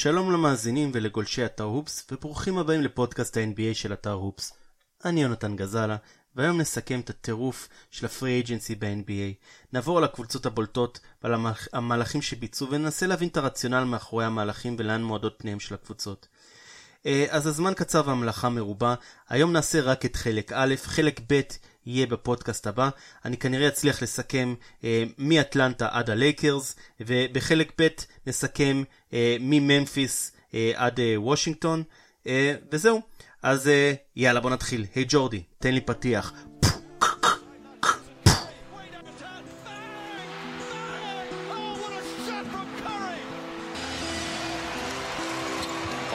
שלום למאזינים ולגולשי אתר הופס, וברוכים הבאים לפודקאסט ה-NBA של אתר הופס. אני יונתן גזלה, והיום נסכם את הטירוף של הפרי אייג'נסי ב-NBA. נעבור על הקבוצות הבולטות ועל המהלכים שביצעו, וננסה להבין את הרציונל מאחורי המהלכים ולאן מועדות פניהם של הקבוצות. אה, אז הזמן קצר והמלאכה מרובה, היום נעשה רק את חלק א', חלק ב' יהיה בפודקאסט הבא. אני כנראה אצליח לסכם אה, מאטלנטה עד הלייקרס, ובחלק ב' נסכם אה, מממפיס אה, עד אה, וושינגטון, אה, וזהו. אז אה, יאללה בוא נתחיל. היי hey, ג'ורדי, תן לי פתיח.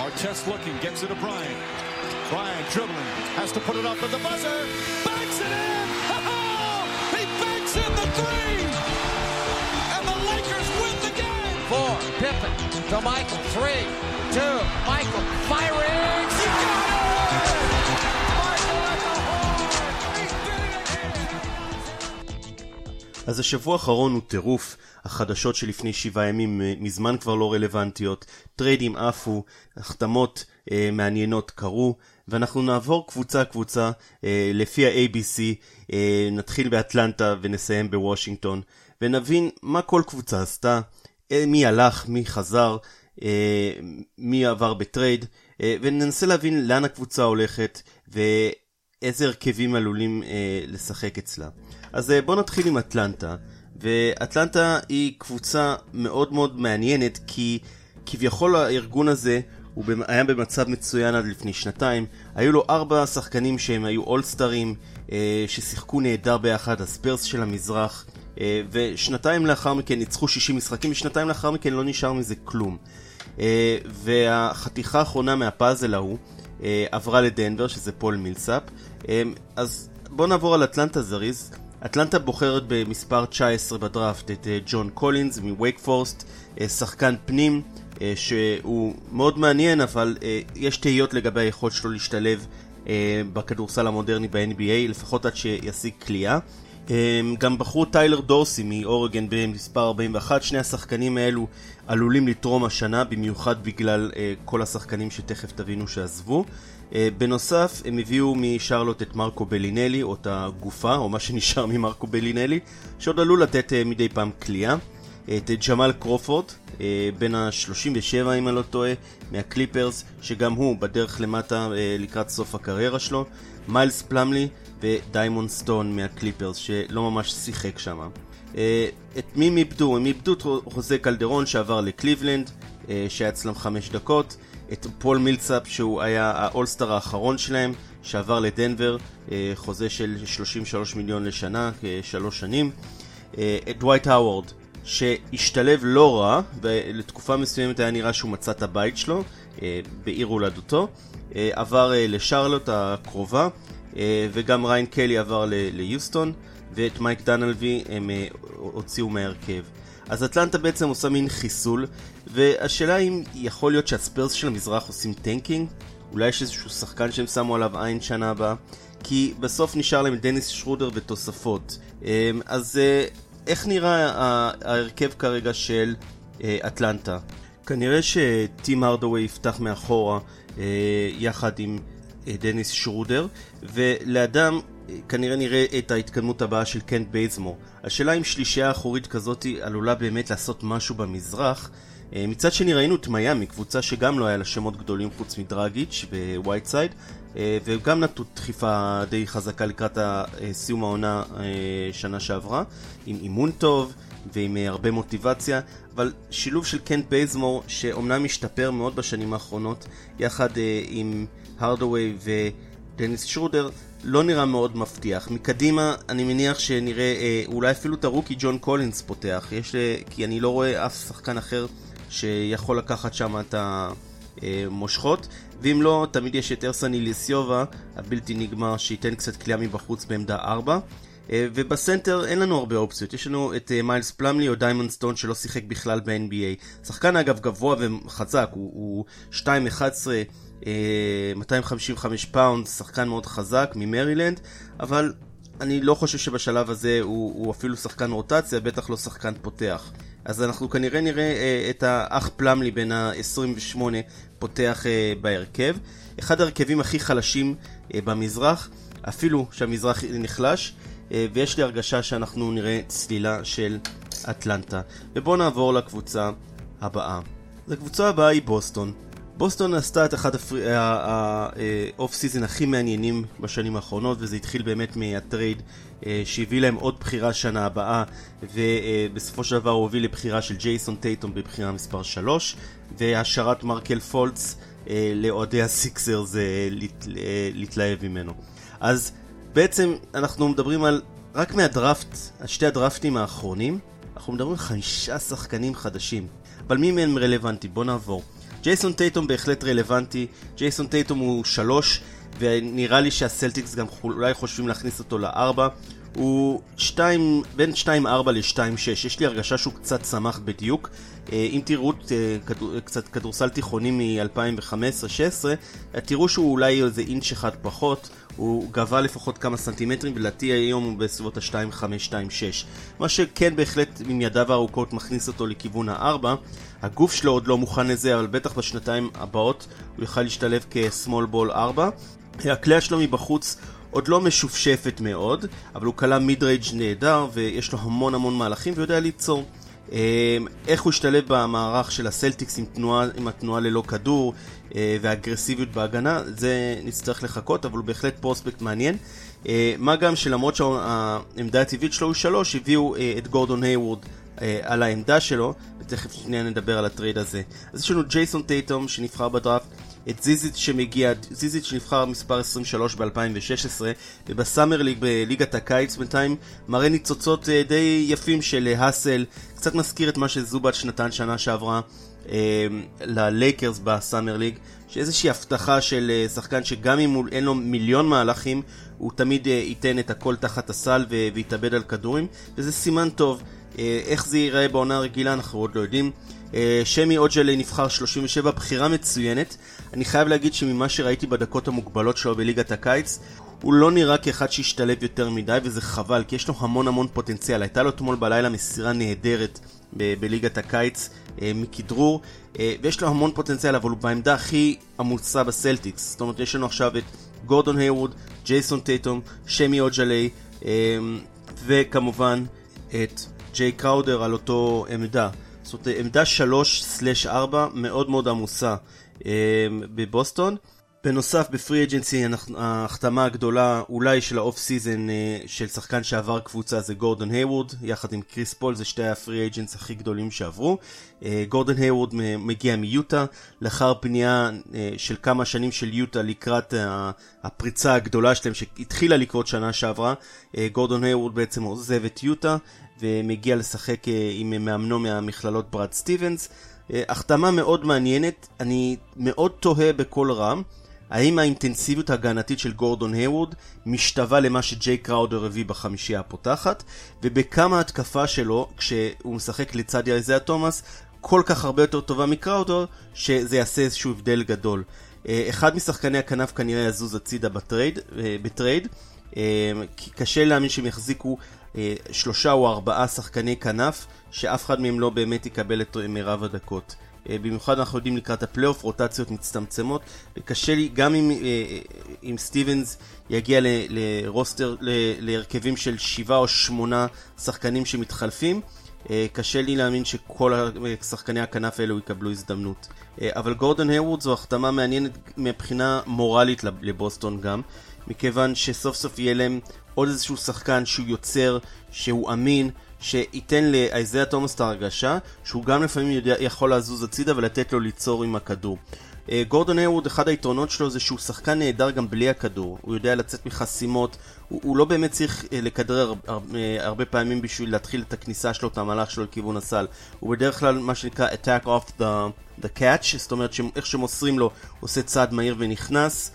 Artest looking, gets it to Bryant. Bryant dribbling, has to put it up at the buzzer. Banks it in! he banks in the three! And the Lakers win the game! Four, Pippen to Michael. Three, two, Michael firing! He got it! אז השבוע האחרון הוא טירוף. החדשות שלפני שבעה ימים אה, מזמן כבר לא רלוונטיות, טריידים עפו, החתמות אה, מעניינות קרו, ואנחנו נעבור קבוצה קבוצה אה, לפי ה-ABC, אה, נתחיל באטלנטה ונסיים בוושינגטון, ונבין מה כל קבוצה עשתה, אה, מי הלך, מי חזר, אה, מי עבר ב trade, אה, וננסה להבין לאן הקבוצה הולכת ואיזה הרכבים עלולים אה, לשחק אצלה. אז אה, בואו נתחיל עם אטלנטה. ואטלנטה היא קבוצה מאוד מאוד מעניינת כי כביכול הארגון הזה הוא היה במצב מצוין עד לפני שנתיים. היו לו ארבע שחקנים שהם היו אולסטרים, אה, ששיחקו נהדר ביחד, הספרס של המזרח, אה, ושנתיים לאחר מכן ניצחו 60 משחקים, ושנתיים לאחר מכן לא נשאר מזה כלום. אה, והחתיכה האחרונה מהפאזל ההוא עברה לדנבר, שזה פול מילסאפ. אז בואו נעבור על אטלנטה זריז. אטלנטה בוחרת במספר 19 בדראפט את ג'ון קולינס מווייק פורסט, שחקן פנים שהוא מאוד מעניין אבל יש תהיות לגבי היכולת שלו להשתלב בכדורסל המודרני ב-NBA, לפחות עד שישיג כליאה. גם בחרו טיילר דורסי מאורגן במספר 41, שני השחקנים האלו עלולים לתרום השנה, במיוחד בגלל כל השחקנים שתכף תבינו שעזבו. אה, בנוסף, הם הביאו משרלוט את מרקו בלינלי, או את הגופה, או מה שנשאר ממרקו בלינלי, שעוד עלול לתת אה, מדי פעם קליעה. את ג'מאל קרופורד, אה, בן ה-37 אם אני לא טועה, מהקליפרס, שגם הוא בדרך למטה לקראת סוף הקריירה שלו. מיילס פלמלי ודיימונד סטון מהקליפרס, שלא ממש שיחק שם. את מי הם איבדו? הם איבדו את חוזה קלדרון שעבר לקליבלנד, שהיה אצלם חמש דקות. את פול מילסאפ שהוא היה ה All-Star האחרון שלהם, שעבר לדנבר, אה, חוזה של 33 מיליון לשנה, לשלוש שנים. אה, את דווייט האוורד, שהשתלב לא רע, ולתקופה מסוימת היה נראה שהוא מצא את הבית שלו, אה, בעיר הולדתו. עבר לשרלוט הקרובה, וגם ריאן קלי עבר ליוסטון, ואת מייק דנליבי הם הוציאו מהרכב. אז אטלנטה בעצם עושה מין חיסול, והשאלה אם יכול להיות שהספרס של המזרח עושים tanking? אולי יש איזשהו שחקן שהם שמו עליו עין שנה הבאה? כי בסוף נשאר להם דניס שרודר ותוספות. אז אה, איך נראה ההרכב כרגע של אה, אטלנטה? כנראה שטים הרדווי יפתח מאחורה אה, יחד עם דניס שרודר, ולאדם כנראה נראה את ההתקדמות הבאה של קנט בייזמור. השאלה אם שלישייה אחורית כזאת עלולה באמת לעשות משהו במזרח. אה, מצד שני ראינו את מיאמי, קבוצה שגם לא היה לה שמות גדולים חוץ מדרגיץ' ווייטסייד, אה, וגם נתנו דחיפה די חזקה לקראת סיום העונה אה, שנה שעברה, עם אימון טוב ועם הרבה מוטיבציה, אבל שילוב של קנט בייזמור, שאומנם השתפר מאוד בשנים האחרונות, יחד עם הרדווי ודניס שרודר, לא נראה מאוד מבטיח. מקדימה אני מניח שנראה אה, אולי אפילו את ה rookie ג'ון קולינס פותח, יש, אה, כי אני לא רואה אף שחקן אחר שיכול לקחת שם את המושכות. ואם לא, תמיד יש את ארסן איליאסובה, הבלתי נגמר, שייתן קצת קליעה מבחוץ בעמדה 4. אה, ובסנטר אין לנו הרבה אופציות, יש לנו את אה, מיילס פלמלי או דיימונד סטון שלא שיחק בכלל ב-NBA. שחקן אגב גבוה וחזק, הוא, הוא 2.11 255 אה, פאונד, שחקן מאוד חזק ממרילנד, אבל אני לא חושב שבשלב הזה הוא, הוא אפילו שחקן רוטציה, בטח לא שחקן פותח. אז אנחנו כנראה נראה אה, את האח פלמלי בן ה-28 פותח אה, בהרכב. אחד ההרכבים הכי חלשים אה, במזרח, אפילו שהמזרח נחלש, אה, ויש לי הרגשה שאנחנו נראה צלילה של אטלנטה. ובואו נעבור לקבוצה הבאה. הקבוצה הבאה היא בוסטון. בוסטון עשתה את אחד ה off season הכי מעניינים בשנים האחרונות וזה התחיל באמת מה trade אה, שהביא להם עוד בחירה שנה הבאה ובסופו של דבר הוא הוביל לבחירה של ג'ייסון טייטום בבחירה מספר 3 והשארת מרקל פולץ אה, לאוהדי הסיקסרס אה, להתלהב ממנו. אז בעצם אנחנו מדברים על רק מהדראפט, שתי הדראפטים האחרונים אנחנו מדברים על חמישה שחקנים חדשים אבל מי מהם רלוונטי? בואו נעבור. ג'ייסון טייטום בהחלט רלוונטי, ג'ייסון טייטום הוא שלוש, ונראה לי שהסלטיקס גם אולי חושבים להכניס אותו לארבע. הוא 2, בין 2.4 ל-2.6, יש לי הרגשה שהוא קצת צמח בדיוק. אה, אם תראו אה, קצת כדורסל תיכוני מ-2015-2016, תראו שהוא אולי איזה אינץ' אחד פחות, הוא גבה לפחות כמה סנטימטרים, ולדעתי היום הוא בסביבות ה-2.5-2.6. מה שכן בהחלט עם ידיו הארוכות מכניס אותו לכיוון ה-4. הגוף שלו עוד לא מוכן לזה, אבל בטח בשנתיים הבאות הוא יוכל להשתלב כ-small ball 4. הכלייה שלו מבחוץ עוד לא משופשפת מאוד, אבל הוא כלה רייג' נהדר, ויש לו המון המון מהלכים ויודע ליצור. אמ, איך הוא השתלב במערך של הסלטיקס עם, תנועה, עם התנועה ללא כדור אה, והאגרסיביות בהגנה, זה נצטרך לחכות, אבל הוא בהחלט פרוספקט מעניין. אה, מה גם שלמרות שהעמדה הטבעית שלו הוא שלוש, הביאו אה, את גורדון היוורד על העמדה שלו, ותכף שנייה נדבר על ה trade הזה. אז יש לנו ג'ייסון טייטום שנבחר בדראפט, את זיזיץ' שמגיע, זיזיץ' שנבחר מספר 23 ב-2016, וב summer league בליגת הקיץ בינתיים מראה ניצוצות די יפים של hustle, קצת מזכיר את מה שזובאץ נתן שנה שעברה אה, ללייקרס ב summer league, שאיזושהי הבטחה של אה, שחקן שגם אם אין לו מיליון מהלכים, הוא תמיד אה, ייתן את הכל תחת הסל ויתאבד על כדורים, וזה סימן טוב. אה, איך זה ייראה בעונה הרגילה אנחנו עוד לא יודעים. אה, שמי אוג'לי נבחר 37, בחירה מצוינת. אני חייב להגיד שממה שראיתי בדקות המוגבלות שלו בליגת הקיץ, הוא לא נראה כאחד שהשתלב יותר מדי, וזה חבל, כי יש לו המון המון פוטנציאל. הייתה לו אתמול בלילה מסירה נהדרת ב- בליגת הקיץ אה, מכדרור, אה, ויש לו המון פוטנציאל, אבל הוא בעמדה הכי עמוסה בסלטיקס. זאת אומרת, יש לנו עכשיו את גורדון היוורד, ג'ייסון טייטום, סמי אוג'לייה, אה, וכמובן את ג'יי קראודר על אותו עמדה. זאת אומרת, עמדה 3/4 מאוד מאוד עמוסה אה, בבוסטון. בנוסף, ב free agency ההחתמה הגדולה אולי של ה off season אה, של שחקן שעבר קבוצה זה גורדון היוורד, יחד עם קריס פול, זה שתי ה free agents הכי גדולים שעברו. אה, גורדון היוורד מגיע מיוטה, לאחר פנייה אה, של כמה שנים של יוטה לקראת הפריצה הגדולה שלהם שהתחילה לקרות שנה שעברה. גורדון היוורד בעצם עוזב את יוטה ומגיע לשחק עם מאמנו מהמכללות ברד סטיבנס. החתמה מאוד מעניינת, אני מאוד תוהה בקול רם. האם האינטנסיביות ההגנתית של גורדון היוורד משתווה למה שג'יי קראודר הביא בחמישייה הפותחת, ובכמה התקפה שלו, כשהוא משחק לצד יזיה תומאס, כל כך הרבה יותר טובה מקראודר, שזה יעשה איזשהו הבדל גדול. אה, אחד משחקני הכנף כנראה יזוז הצידה ב trade, אה, ב trade אה, כי קשה להאמין שהם יחזיקו שלושה או ארבעה שחקני כנף, שאף אחד מהם לא באמת יקבל את מירב הדקות. אה, במיוחד אנחנו יודעים לקראת הפלייאוף, רוטציות מצטמצמות, וקשה לי, גם אם, אה, אם סטיבנס יגיע ל, ל roster, ל, להרכבים של שבעה או שמונה שחקנים שמתחלפים, אה, קשה לי להאמין שכל שחקני הכנף האלו יקבלו הזדמנות. אבל גורדון היוורד זו החתמה מעניינת מבחינה מורלית לבוסטון גם, מכיוון שסוף סוף יהיה להם עוד איזשהו שחקן שהוא יוצר, שהוא אמין, שייתן לאייזיה תומאס את ההרגשה שהוא גם לפעמים יודע, יכול לזוז הצידה ולתת לו ליצור עם הכדור. אה, גורדון היוורד, אחד היתרונות שלו זה שהוא שחקן נהדר גם בלי הכדור. הוא יודע לצאת מחסימות, הוא, הוא לא באמת צריך אה, לכדרר הרבה, אה, הרבה פעמים בשביל להתחיל את הכניסה שלו, את המהלך שלו לכיוון הסל. הוא בדרך כלל מה שנקרא attack off the, the catch, זאת אומרת שאיך שמוסרים לו, עושה צעד מהיר ונכנס.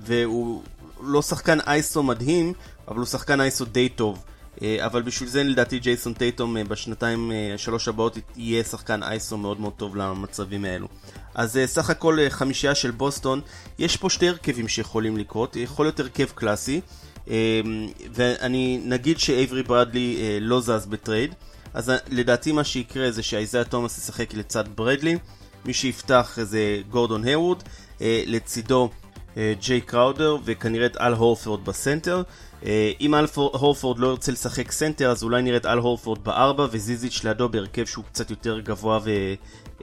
והוא לא שחקן אייסו מדהים, אבל הוא שחקן אייסו די טוב. אה, אבל בשביל זה לדעתי ג'ייסון טייטום אה, בשנתיים אה, שלוש הבאות יהיה שחקן אייסו מאוד מאוד טוב למצבים האלו. אז סך הכל חמישייה של בוסטון, יש פה שתי הרכבים שיכולים לקרות, יכול להיות הרכב קלאסי, ואני נגיד שאייברי ברדלי לא זז ב trade, אז לדעתי מה שיקרה זה שאייזיה תומאס ישחק לצד ברדלי, מי שיפתח זה גורדון היוורד, לצידו ג'יי קראודר וכנראה את אל הורפורד בסנטר. אם אל הורפורד לא ירצה לשחק סנטר אז אולי נראה את אל הורפורד בארבע וזיזיץ' לידו בהרכב שהוא קצת יותר גבוה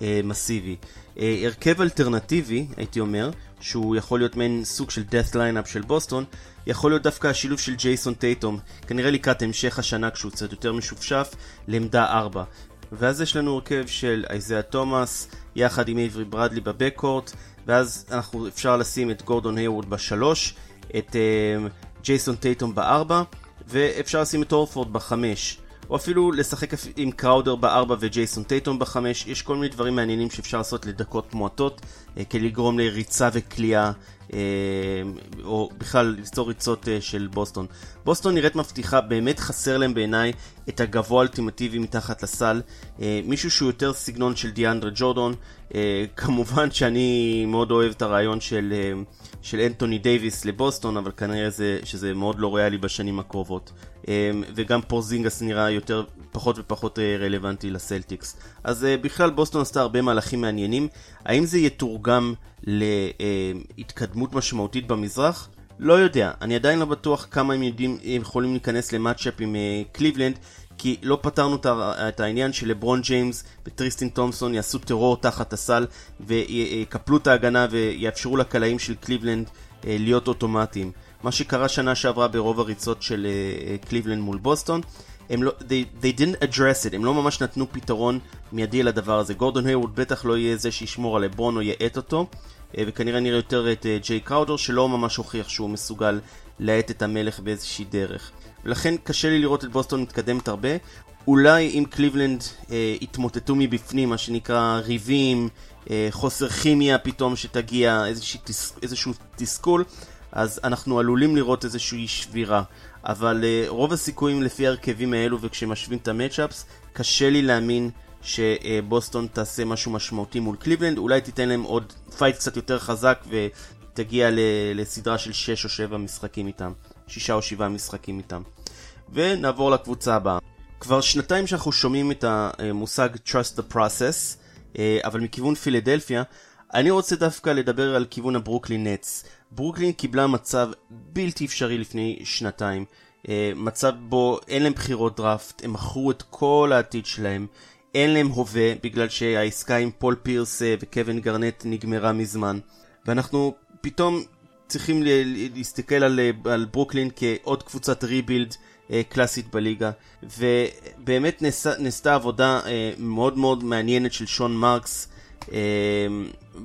ומסיבי. הרכב אלטרנטיבי, הייתי אומר, שהוא יכול להיות מעין סוג של death line-up של בוסטון, יכול להיות דווקא השילוב של ג'ייסון טייטום, כנראה לקראת המשך השנה כשהוא קצת יותר משופשף, לעמדה 4. ואז יש לנו הרכב של אייזאה תומאס, יחד עם עברי ברדלי בבקורט, ואז אנחנו אפשר לשים את גורדון היווד בשלוש, את uh, ג'ייסון טייטום בארבע, ואפשר לשים את אורפורד בחמש. או אפילו לשחק עם קראודר בארבע וג'ייסון טייטום בחמש, יש כל מיני דברים מעניינים שאפשר לעשות לדקות מועטות, אה, כדי לגרום לריצה וקליעה, אה, או בכלל ליצור ריצות אה, של בוסטון. בוסטון נראית מבטיחה, באמת חסר להם בעיניי את הגבוה האולטימטיבי מתחת לסל, מישהו שהוא יותר סגנון של דיאנדרה ג'ורדון, כמובן שאני מאוד אוהב את הרעיון של... של אנטוני דייוויס לבוסטון, אבל כנראה זה, שזה מאוד לא ריאלי בשנים הקרובות. וגם פורזינגס נראה יותר, פחות ופחות אה, רלוונטי לסלטיקס. אז אה, בכלל בוסטון עשתה הרבה מהלכים מעניינים. האם זה יתורגם להתקדמות משמעותית במזרח? לא יודע, אני עדיין לא בטוח כמה הם יודעים, הם יכולים להיכנס ל matchup עם אה, קליבלנד, כי לא פתרנו את העניין שלברון ג'יימס וטריסטין תומסון יעשו טרור תחת הסל ויקפלו את ההגנה ויאפשרו לקלעים של קליבלנד להיות אוטומטיים. מה שקרה שנה שעברה ברוב הריצות של קליבלנד מול בוסטון. הם לא, they, they didn't address it, הם לא ממש נתנו פתרון מיידי לדבר הזה. גורדון היווד בטח לא יהיה זה שישמור על לברון או יאט אותו, וכנראה נראה יותר את ג'יי קראודר שלא ממש הוכיח שהוא מסוגל להאט את המלך באיזושהי דרך. ולכן קשה לי לראות את בוסטון מתקדמת הרבה. אולי אם קליבלנד אה, יתמוטטו מבפנים, מה שנקרא ריבים, אה, חוסר כימיה פתאום שתגיע, איזושה, תס, איזשהו תסכול, אז אנחנו עלולים לראות איזושהי שבירה. אבל אה, רוב הסיכויים לפי ההרכבים האלו וכשמשווים את ה matchups, קשה לי להאמין שבוסטון תעשה משהו משמעותי מול קליבלנד, אולי תיתן להם עוד fight קצת יותר חזק ותגיע לסדרה של 6 או 7 משחקים איתם, 6 או 7 משחקים איתם. ונעבור לקבוצה הבאה. כבר שנתיים שאנחנו שומעים את המושג Trust the Process, אה, אבל מכיוון פילדלפיה, אני רוצה דווקא לדבר על כיוון הברוקלין נטס. ברוקלין קיבלה מצב בלתי אפשרי לפני שנתיים. אה, מצב בו אין להם בחירות דראפט, הם מכרו את כל העתיד שלהם, אין להם הווה בגלל שהעסקה עם פול פירס אה, וקווין גארנט נגמרה מזמן. ואנחנו פתאום צריכים להסתכל על, אה, על ברוקלין כעוד קבוצת rebuild קלאסית בליגה. ובאמת נעשתה עבודה מאוד מאוד מעניינת של שון מרקס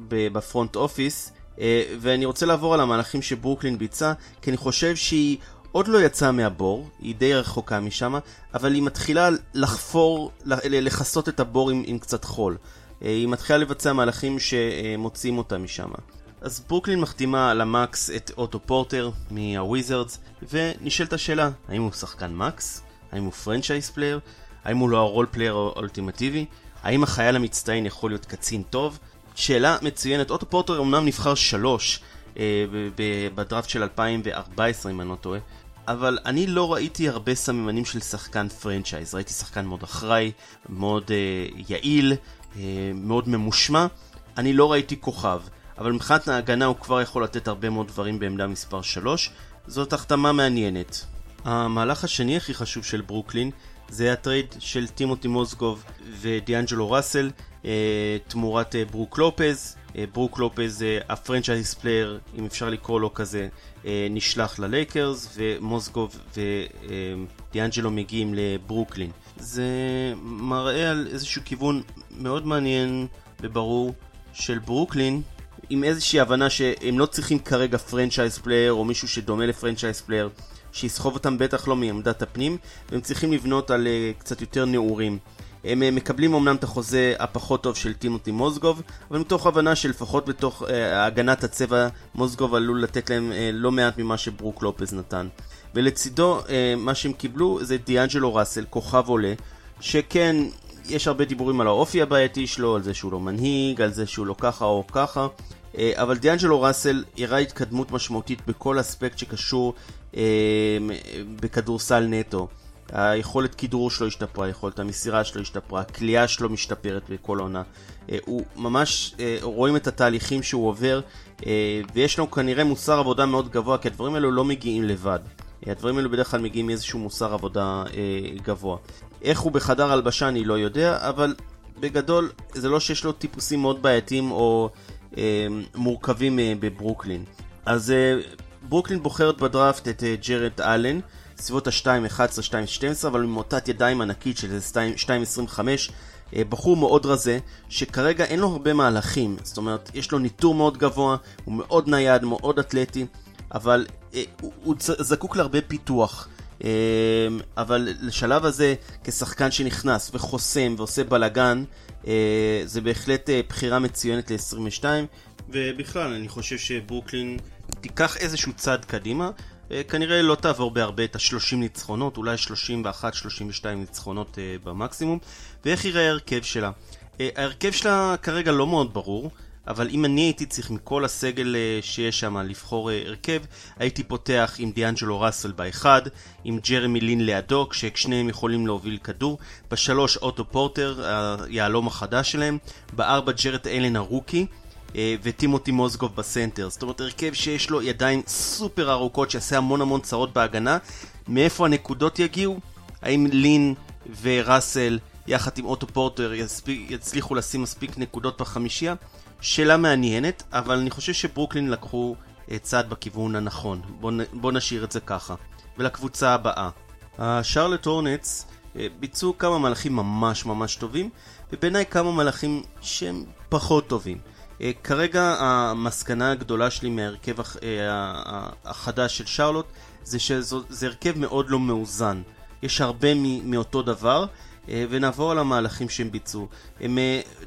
ב front office. אה, ואני רוצה לעבור על המהלכים שברוקלין ביצעה, כי אני חושב שהיא עוד לא יצאה מהבור, היא די רחוקה משם, אבל היא מתחילה לחפור, לכסות את הבור עם, עם קצת חול. אה, היא מתחילה לבצע מהלכים שמוציאים אותה משם. אז ברוקלין מחתימה על ה max את אוטו פורטר מהוויזרדס, ונשאלת השאלה, האם הוא שחקן max? האם הוא franchise player? האם הוא לא ה role player האולטימטיבי? האם החייל המצטיין יכול להיות קצין טוב? שאלה מצוינת. אוטו פורטר אמנם נבחר שלוש אה, בדראפט של 2014 אם אני לא טועה, אבל אני לא ראיתי הרבה סממנים של שחקן franchise. ראיתי שחקן מאוד אחראי, מאוד אה, יעיל, אה, מאוד ממושמע. אני לא ראיתי כוכב, אבל מבחינת ההגנה הוא כבר יכול לתת הרבה מאוד דברים בעמדה מספר 3. זאת החתמה מעניינת. המהלך השני הכי חשוב של ברוקלין זה ה trade של טימותי מוזגוב ודיאנג'לו ראסל תמורת אה, ברוק לופז. אה, ברוק לופז, ה franchise player, אם אפשר לקרוא לו כזה, נשלח ללייקרס, ומוזגוב ודיאנג'לו מגיעים לברוקלין. זה מראה על איזשהו כיוון מאוד מעניין וברור של ברוקלין, עם איזושהי הבנה שהם לא צריכים כרגע franchise player או מישהו שדומה ל franchise player. שיסחוב אותם בטח לא מעמדת הפנים, והם צריכים לבנות על אה, קצת יותר נעורים. הם אה, מקבלים אמנם את החוזה הפחות טוב של טימותי מוזגוב, אבל מתוך הבנה שלפחות בתוך אה, הגנת הצבע, מוזגוב עלול לתת להם אה, לא מעט ממה שברוק לופז נתן. ולצידו, אה, מה שהם קיבלו זה דיאנג'לו ראסל, כוכב עולה, שכן, יש הרבה דיבורים על האופי הבעייתי שלו, על זה שהוא לא מנהיג, על זה שהוא לא ככה או ככה. אבל דיאנג'לו ראסל הראה התקדמות משמעותית בכל אספקט שקשור אה, בכדורסל נטו. היכולת כידור שלו השתפרה, יכולת המסירה שלו השתפרה, הכלייה שלו משתפרת בכל עונה. אה, הוא ממש, אה, רואים את התהליכים שהוא עובר, אה, ויש לנו כנראה מוסר עבודה מאוד גבוה, כי הדברים האלו לא מגיעים לבד. הדברים האלו בדרך כלל מגיעים מאיזשהו מוסר עבודה גבוה. איך הוא בחדר הלבשה אני לא יודע, אבל בגדול זה לא שיש לו טיפוסים מאוד בעייתיים או מורכבים בברוקלין. אז ברוקלין בוחרת בדראפט את ג'רד אלן, סביבות ה-2.11, 2.12, אבל עם מוטת ידיים ענקית של 2.25. אה, בחור מאוד רזה, שכרגע אין לו הרבה מהלכים, זאת אומרת, יש לו ניטור מאוד גבוה, הוא מאוד נייד, מאוד אתלטי, אבל אה, הוא, הוא זקוק להרבה פיתוח. אה, אבל לשלב הזה, כשחקן שנכנס וחוסם ועושה בלאגן, זה בהחלט בחירה מצוינת ל-22, ובכלל, אני חושב שברוקלין תיקח איזשהו צעד קדימה. אה, כנראה לא תעבור בהרבה את ה-30 ניצחונות, אולי 31-32 ניצחונות uh, במקסימום. ואיך יראה ההרכב שלה? אה, ההרכב שלה כרגע לא מאוד ברור, אבל אם אני הייתי צריך מכל הסגל שיש שם לבחור הרכב, הייתי פותח עם דיאנג'לו ראסל באחד, עם ג'רמי לין לידו, כששניהם יכולים להוביל כדור, בשלוש אוטו פורטר, היהלום החדש שלהם, בארבע ג'רד אלן ה rookie, אה, וטימותי מוזגוב בסנטר. זאת אומרת, הרכב שיש לו ידיים סופר ארוכות שיעשה המון המון צרות בהגנה. מאיפה הנקודות יגיעו? האם לין וראסל יחד עם אוטו פורטר יצליחו לשים מספיק נקודות בחמישייה? שאלה מעניינת, אבל אני חושב שברוקלין לקחו אה, צעד בכיוון הנכון. בואו בוא נשאיר את זה ככה. ולקבוצה הבאה. השרלט הורנץ אה, ביצעו כמה מהלכים ממש ממש טובים, ובעיניי כמה מהלכים שהם פחות טובים. אה, כרגע המסקנה הגדולה שלי מההרכב אה, החדש של שרלוט זה שזה הרכב מאוד לא מאוזן. יש הרבה מאותו דבר, אה, ונעבור על המהלכים שהם ביצעו. הם,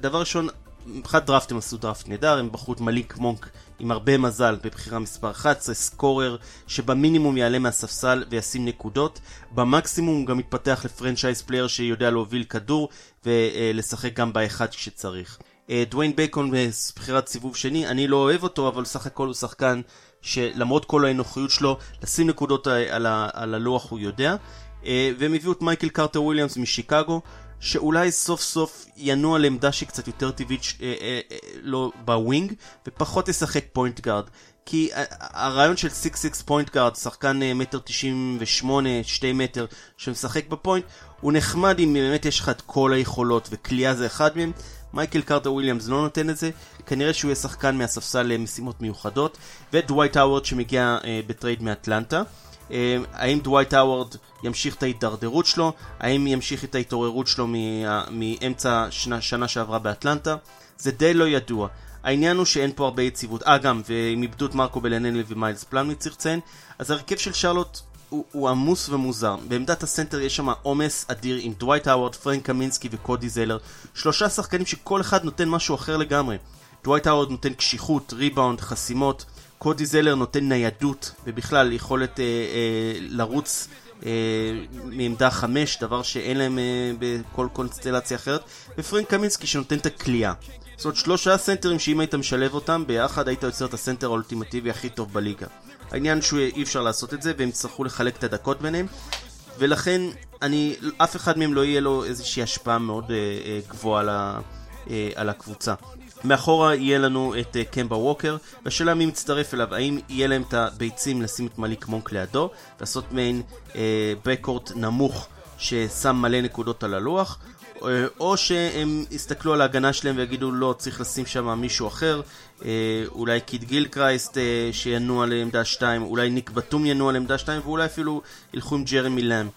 דבר ראשון, מבחינת דראפט הם עשו דראפט נהדר, הם בחרו את מליק מונק עם הרבה מזל בבחירה מספר 11, scorer שבמינימום יעלה מהספסל וישים נקודות, במקסימום הוא גם מתפתח ל franchise player שיודע להוביל כדור ולשחק גם באחד כשצריך. אה, דוויין בייקון בבחירת סיבוב שני, אני לא אוהב אותו, אבל סך הכל הוא שחקן שלמרות כל האנוכיות שלו, לשים נקודות על, ה, על הלוח הוא יודע. אה, והם הביאו את מייקל קרטר וויליאמס משיקגו, שאולי סוף סוף ינוע לעמדה שהיא קצת יותר טבעית אה, אה, אה, לא ב wing, ופחות ישחק point guard. כי הרעיון של 6-6 point guard, שחקן מטר 98, 2 מטר, שמשחק ב point, הוא נחמד אם באמת יש לך את כל היכולות, וקלייה זה אחד מהם. מייקל קרטר וויליאמס לא נותן את זה, כנראה שהוא יהיה שחקן מהספסל למשימות מיוחדות, ודווייט האוורד שמגיע אה, ב trade מאטלנטה. אה, האם דווייט האוורד ימשיך את ההידרדרות שלו? האם ימשיך את ההתעוררות שלו מאמצע שנה, שנה שעברה באטלנטה? זה די לא ידוע. העניין הוא שאין פה הרבה יציבות. אה, גם, והם איבדו את מרקו בלינלי ומיילס פלאמלי צריך לציין. אז ההרכב של שרלוט הוא, הוא עמוס ומוזר. בעמדת הסנטר יש שם עומס אדיר עם דווייט האוורד, פרנק קמינסקי וקודי זלר. שלושה שחקנים שכל אחד נותן משהו אחר לגמרי. דווייט האוורד נותן קשיחות, ריבאונד, חסימות. קודי זלר נותן ניידות, ובכלל יכולת אה, אה, לרוץ אה, מעמדה חמש, דבר שאין להם אה, בכל קונסטלציה אחרת. ופרנק קמינסקי שנותן את הקליעה. זאת אומרת שלושה סנטרים שאם היית משלב אותם ביחד היית יוצר את הסנטר האולטימטיבי הכי טוב בליגה. העניין שהוא אי אפשר לעשות את זה והם יצטרכו לחלק את הדקות ביניהם ולכן אני, אף אחד מהם לא יהיה לו איזושהי השפעה מאוד אה, אה, גבוהה על, אה, על הקבוצה. מאחורה יהיה לנו את אה, קמבה ווקר, והשאלה מי מצטרף אליו, האם יהיה להם את הביצים לשים את מליק מונק לידו, לעשות מעין אה, בקורט נמוך ששם מלא נקודות על הלוח, אה, או שהם יסתכלו על ההגנה שלהם ויגידו לא, צריך לשים שם מישהו אחר, אולי קיד גילקרייסט אה, שינוע לעמדה 2, אולי ניק בתום ינוע לעמדה 2, ואולי אפילו ילכו עם ג'רמי לאם.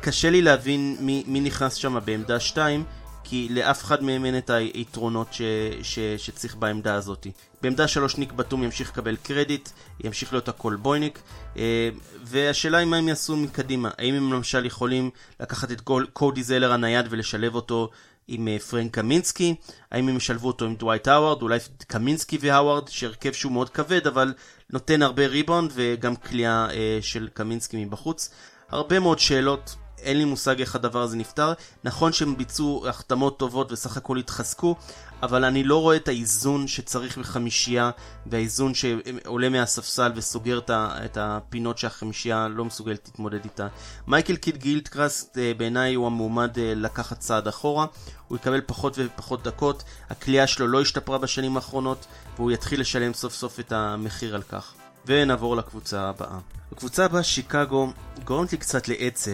קשה לי להבין מי, מי נכנס שם בעמדה 2, כי לאף אחד מהם אין את היתרונות ש, ש, שצריך בעמדה הזאת. בעמדה 3 ניק בתום ימשיך לקבל קרדיט, ימשיך להיות הכלבויניק, אה, והשאלה היא מה הם יעשו מקדימה. האם הם למשל יכולים לקחת את קודי זלר הנייד ולשלב אותו עם אה, פרנק קמינסקי, האם הם ישלבו אותו עם דווייט האווארד, אולי קמינסקי והאווארד, שהרכב שהוא מאוד כבד, אבל נותן הרבה ריבאונד וגם כליאה אה, של קמינסקי מבחוץ. הרבה מאוד שאלות, אין לי מושג איך הדבר הזה נפתר. נכון שהם ביצעו החתמות טובות וסך הכל התחזקו, אבל אני לא רואה את האיזון שצריך בחמישייה, והאיזון שעולה מהספסל וסוגר את הפינות שהחמישייה לא מסוגלת להתמודד איתה. מייקל קיד גילדקראסט אה, בעיניי הוא המועמד אה, לקחת צעד אחורה, הוא יקבל פחות ופחות דקות, הכלייה שלו לא השתפרה בשנים האחרונות, והוא יתחיל לשלם סוף סוף את המחיר על כך. ונעבור לקבוצה הבאה. הקבוצה הבאה, שיקגו, גורמת לי קצת לעצב,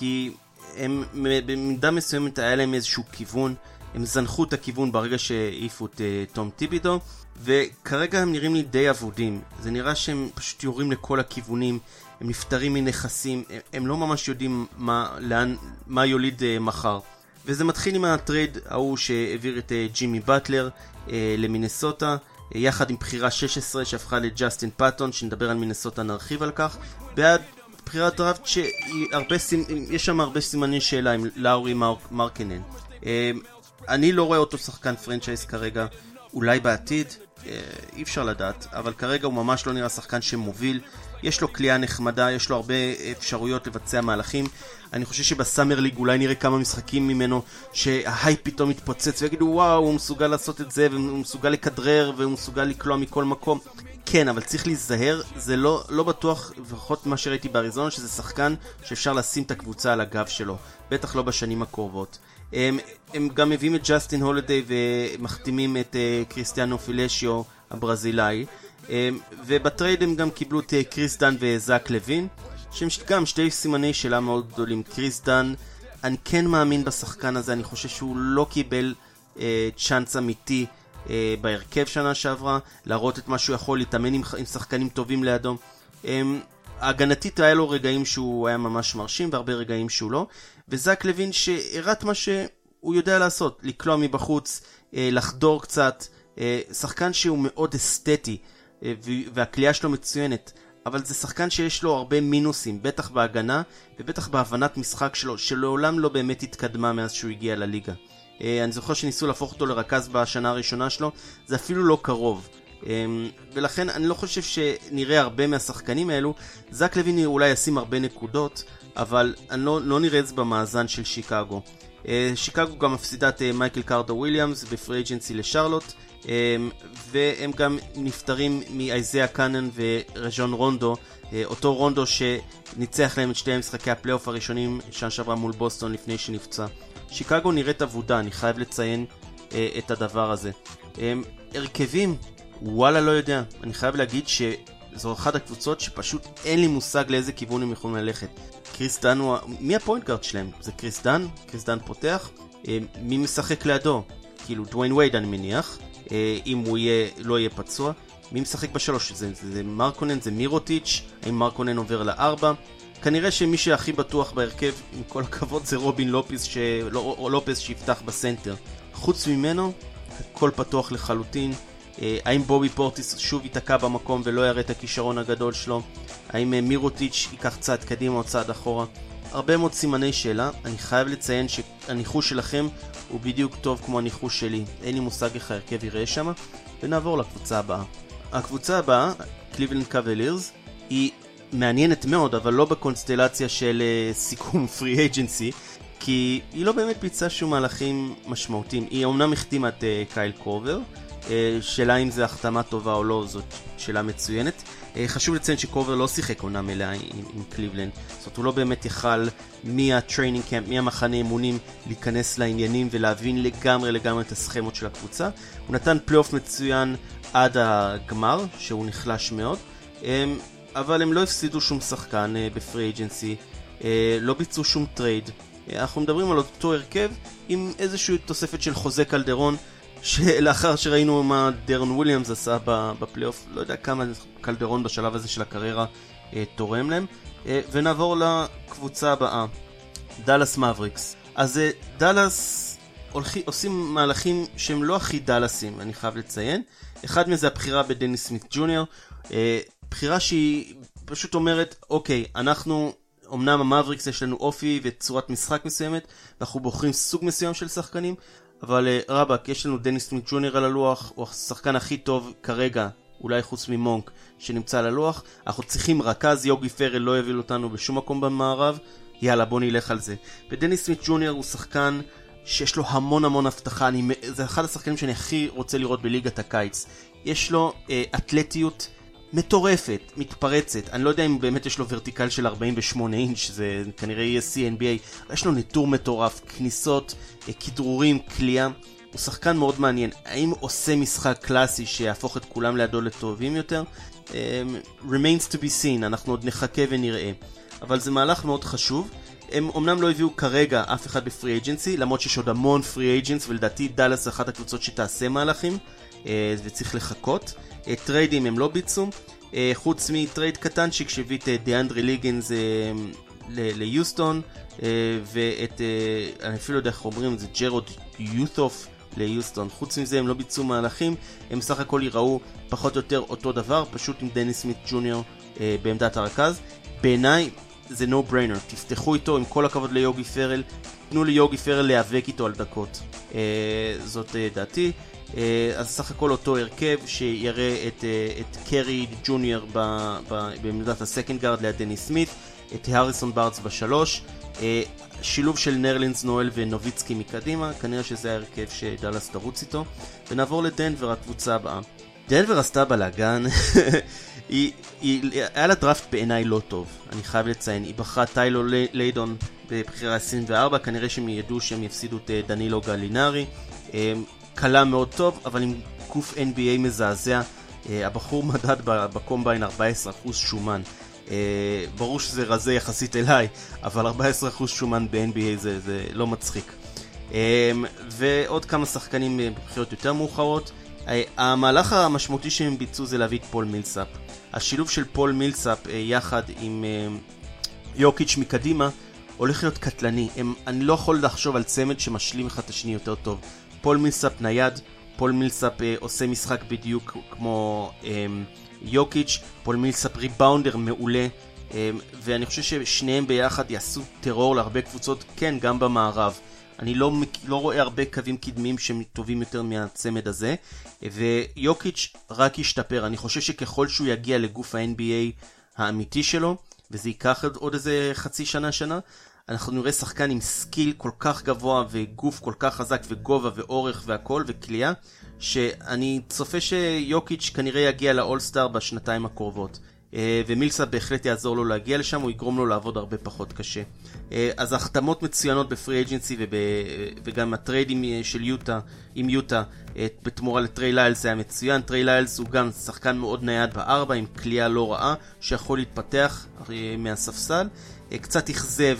כי הם במידה מסוימת היה להם איזשהו כיוון, הם זנחו את הכיוון ברגע שהעיפו את uh, תום טיבידו, וכרגע הם נראים לי די אבודים. זה נראה שהם פשוט יורים לכל הכיוונים, הם נפטרים מנכסים, הם, הם לא ממש יודעים מה, לאן, מה יוליד אה, מחר. וזה מתחיל עם הטרייד ההוא שהעביר את אה, ג'ימי באטלר אה, למינסוטה, יחד עם בחירה 16 שהפכה לג'סטין פאטון, שנדבר על מינסוטה נרחיב על כך, בעד בחירת דראפט שיש שם הרבה סימני שאלה עם לאורי מרקנן. אה, אני לא רואה אותו שחקן franchise כרגע, אולי בעתיד, אה, אי אפשר לדעת, אבל כרגע הוא ממש לא נראה שחקן שמוביל. יש לו כליאה נחמדה, יש לו הרבה אפשרויות לבצע מהלכים. אני חושב שבסאמר ליג אולי נראה כמה משחקים ממנו שההייפ פתאום יתפוצץ ויגידו וואו, הוא מסוגל לעשות את זה, והוא מסוגל לכדרר, והוא מסוגל לקלוע מכל מקום. כן, אבל צריך להיזהר, זה לא, לא בטוח, לפחות מה שראיתי באריזונה, שזה שחקן שאפשר לשים את הקבוצה על הגב שלו. בטח לא בשנים הקרובות. הם, הם גם מביאים את ג'סטין הולדיי ומחתימים את uh, קריסטיאנו פילשיו הברזילאי. אמ, ובטרייד הם גם קיבלו את אה, קריס דן וזאק לוין, שהם גם שתי סימני שאלה מאוד גדולים. קריס דן, אני כן מאמין בשחקן הזה, אני חושב שהוא לא קיבל אה, צ'אנס אמיתי אה, בהרכב שנה שעברה, להראות את מה שהוא יכול, להתאמן עם, עם שחקנים טובים לידו. אמ, הגנתית היה לו רגעים שהוא היה ממש מרשים והרבה רגעים שהוא לא. וזק לוין שהראה את מה שהוא יודע לעשות, לקלוע מבחוץ, אה, לחדור קצת, אה, שחקן שהוא מאוד אסתטי, אה, והכלייה שלו מצוינת. אבל זה שחקן שיש לו הרבה מינוסים, בטח בהגנה ובטח בהבנת משחק שלו, שלעולם לא באמת התקדמה מאז שהוא הגיע לליגה. אני זוכר שניסו להפוך אותו לרכז בשנה הראשונה שלו, זה אפילו לא קרוב. ולכן אני לא חושב שנראה הרבה מהשחקנים האלו. זק לוין אולי ישים הרבה נקודות, אבל אני לא, לא נראה את זה במאזן של שיקגו. אה, שיקגו גם מפסידה את מייקל קרטר וויליאמס ב free agency לשרלוט, והם גם נפטרים מאייזיה קאנן ורג'ון רונדו, אותו רונדו שניצח להם את שתי משחקי הפלייאוף הראשונים שנה שעברה מול בוסטון לפני שנפצע. שיקגו נראית אבודה, אני חייב לציין אה, את הדבר הזה. אמ, הרכבים, וואלה לא יודע. אני חייב להגיד שזו אחת הקבוצות שפשוט אין לי מושג לאיזה כיוון הם יכולים ללכת. קריס דן הוא... מי ה point guard שלהם? זה קריס דן? קריס דן פותח? אה, מי משחק לידו? כאילו דוויין וייד אני מניח, אה, אם הוא יהיה, לא יהיה פצוע. מי משחק בשלוש? זה, זה, זה מרקונן? זה מירוטיץ'? האם מרקונן עובר לארבע? כנראה שמי שהכי בטוח בהרכב, עם כל הכבוד, זה רובין לופס, ש... לא, לופס שיפתח בסנטר. חוץ ממנו, הכל פתוח לחלוטין. אה, האם בובי פורטיס שוב ייתקע במקום ולא יראה את הכישרון הגדול שלו? האם אה, מירוטיץ' ייקח צעד קדימה או צעד אחורה? הרבה מאוד סימני שאלה, אני חייב לציין שהניחוש שלכם הוא בדיוק טוב כמו הניחוש שלי, אין לי מושג איך ההרכב יראה שם, ונעבור לקבוצה הבאה. הקבוצה הבאה, קליבלנד קוולירס, היא מעניינת מאוד, אבל לא בקונסטלציה של אה, סיכום free agency, כי היא לא באמת ביצעה שום מהלכים משמעותיים. היא אומנם החתימה את אה, קייל קורבר, אה, שאלה אם זו החתמה טובה או לא, זאת שאלה מצוינת. אה, חשוב לציין שקורבר לא שיחק עונה מלאה עם, עם קליבלנד, זאת אומרת הוא לא באמת יכל מה training camp, מהמחנה אימונים, להיכנס לעניינים ולהבין לגמרי לגמרי את הסכמות של הקבוצה. הוא נתן פלייאוף מצוין עד הגמר, שהוא נחלש מאוד, אה, אבל הם לא הפסידו שום שחקן ב free agency, לא ביצעו שום טרייד. אנחנו מדברים על אותו הרכב עם איזושהי תוספת של חוזה קלדרון שלאחר שראינו מה דרון וויליאמס עשה בפלייאוף, לא יודע כמה קלדרון בשלב הזה של הקריירה אה, תורם להם. אה, ונעבור לקבוצה הבאה, דאלאס מבריקס. אז אה, דאלאס הולכים, עושים מהלכים שהם לא הכי דאלאסים, אני חייב לציין. אחד מזה הבחירה בדניס סמית ג'וניור. בחירה שהיא פשוט אומרת, אוקיי, אנחנו אמנם המבריקס יש לנו אופי וצורת משחק מסוימת, ואנחנו בוחרים סוג מסוים של שחקנים, אבל אה, רבאק, יש לנו דניס סמית ג'וניור על הלוח, הוא השחקן הכי טוב כרגע, אולי חוץ ממונק, שנמצא על הלוח. אנחנו צריכים רכז, יוגי פרל לא יוביל אותנו בשום מקום במערב, יאללה בוא נלך על זה. ודניס סמית ג'וניור הוא שחקן שיש לו המון המון הבטחה, אני, זה אחד השחקנים שאני הכי רוצה לראות בליגת הקיץ. יש לו אה, אתלטיות מטורפת, מתפרצת, אני לא יודע אם באמת יש לו ורטיקל של 48 אינץ', זה כנראה יהיה CNBA, יש לו ניטור מטורף, כניסות, אה, כדרורים, כליאה. הוא שחקן מאוד מעניין. האם עושה משחק קלאסי שיהפוך את כולם לידו לטובים יותר? Um, remains to be seen, אנחנו עוד נחכה ונראה. אבל זה מהלך מאוד חשוב. הם אמנם לא הביאו כרגע אף אחד בפרי אג'נסי, למרות שיש עוד המון פרי אג'נס, ולדעתי דאלאס זה אחת הקבוצות שתעשה מהלכים, אה, וצריך לחכות. אה, טריידים הם לא ביצעו, אה, חוץ מטרייד קטנצ'יק שהביא את דיאנדרי ליגינס ליוסטון, ואת, אני אפילו לא יודע איך אומרים את זה, ג'רוד יות'וף ליוסטון. חוץ מזה הם לא ביצעו מהלכים, הם סך הכל יראו פחות או יותר אותו דבר, פשוט עם דניס סמית ג'וניור אה, בעמדת הרכז. בעיניי זה no brainer, תפתחו איתו עם כל הכבוד ליוגי פרל, תנו ליוגי פרל להיאבק איתו על דקות. אה, זאת אה, דעתי. אה, אז סך הכל אותו הרכב שיראה את, אה, את קרי ג'וניור בעמדת ה second guard ליד דניס סמית, את הריסון בארנס בשלוש. אה, שילוב של נרלנס נואל ונוביצקי מקדימה, כנראה שזה ההרכב שדאלאס תרוץ איתו. ונעבור לדנבר, הקבוצה הבאה. דנבר עשתה בלאגן, היא, היא, היה לה דראפט בעיניי לא טוב, אני חייב לציין. היא בחרה טיילו ליידון בבחירה 24, כנראה שהם ידעו שהם יפסידו את דנילו גלינרי. קלה מאוד טוב, אבל עם גוף NBA מזעזע. הבחור מדד בקומביין 14% שומן. אה, ברור שזה רזה יחסית אליי, אבל 14% שומן ב-NBA זה, זה לא מצחיק. אה, ועוד כמה שחקנים אה, בבחירות יותר מאוחרות. אה, המהלך המשמעותי שהם ביצעו זה להביא את פול מילסאפ. השילוב של פול מילסאפ אה, יחד עם אה, יוקיץ' מקדימה הולך להיות קטלני. הם, אני לא יכול לחשוב על צמד שמשלים אחד את השני יותר טוב. פול מילסאפ נייד, פול מילסאפ אה, עושה משחק בדיוק כמו... אה, יוקיץ', פול מילסאפ ריבאונדר מעולה, אמ, ואני חושב ששניהם ביחד יעשו טרור להרבה קבוצות, כן, גם במערב. אני לא, לא רואה הרבה קווים קדמיים שהם טובים יותר מהצמד הזה, ויוקיץ' רק ישתפר. אני חושב שככל שהוא יגיע לגוף ה-NBA האמיתי שלו, וזה ייקח עוד איזה חצי שנה, שנה, אנחנו נראה שחקן עם skill כל כך גבוה וגוף כל כך חזק וגובה ואורך והכל וקליעה, שאני צופה שיוקיץ' כנראה יגיע לאולסטאר בשנתיים הקרובות. אה, ומילסאפ בהחלט יעזור לו להגיע לשם, הוא יגרום לו לעבוד הרבה פחות קשה. אה, אז החתמות מצוינות ב free agency וב... וגם הטריידים של יוטה, עם יוטה, אה, בתמורה לטריי ליילס היה מצוין. טריי ליילס הוא גם שחקן מאוד נייד בארבע, עם קליעה לא רעה, שיכול להתפתח מהספסל. קצת אכזב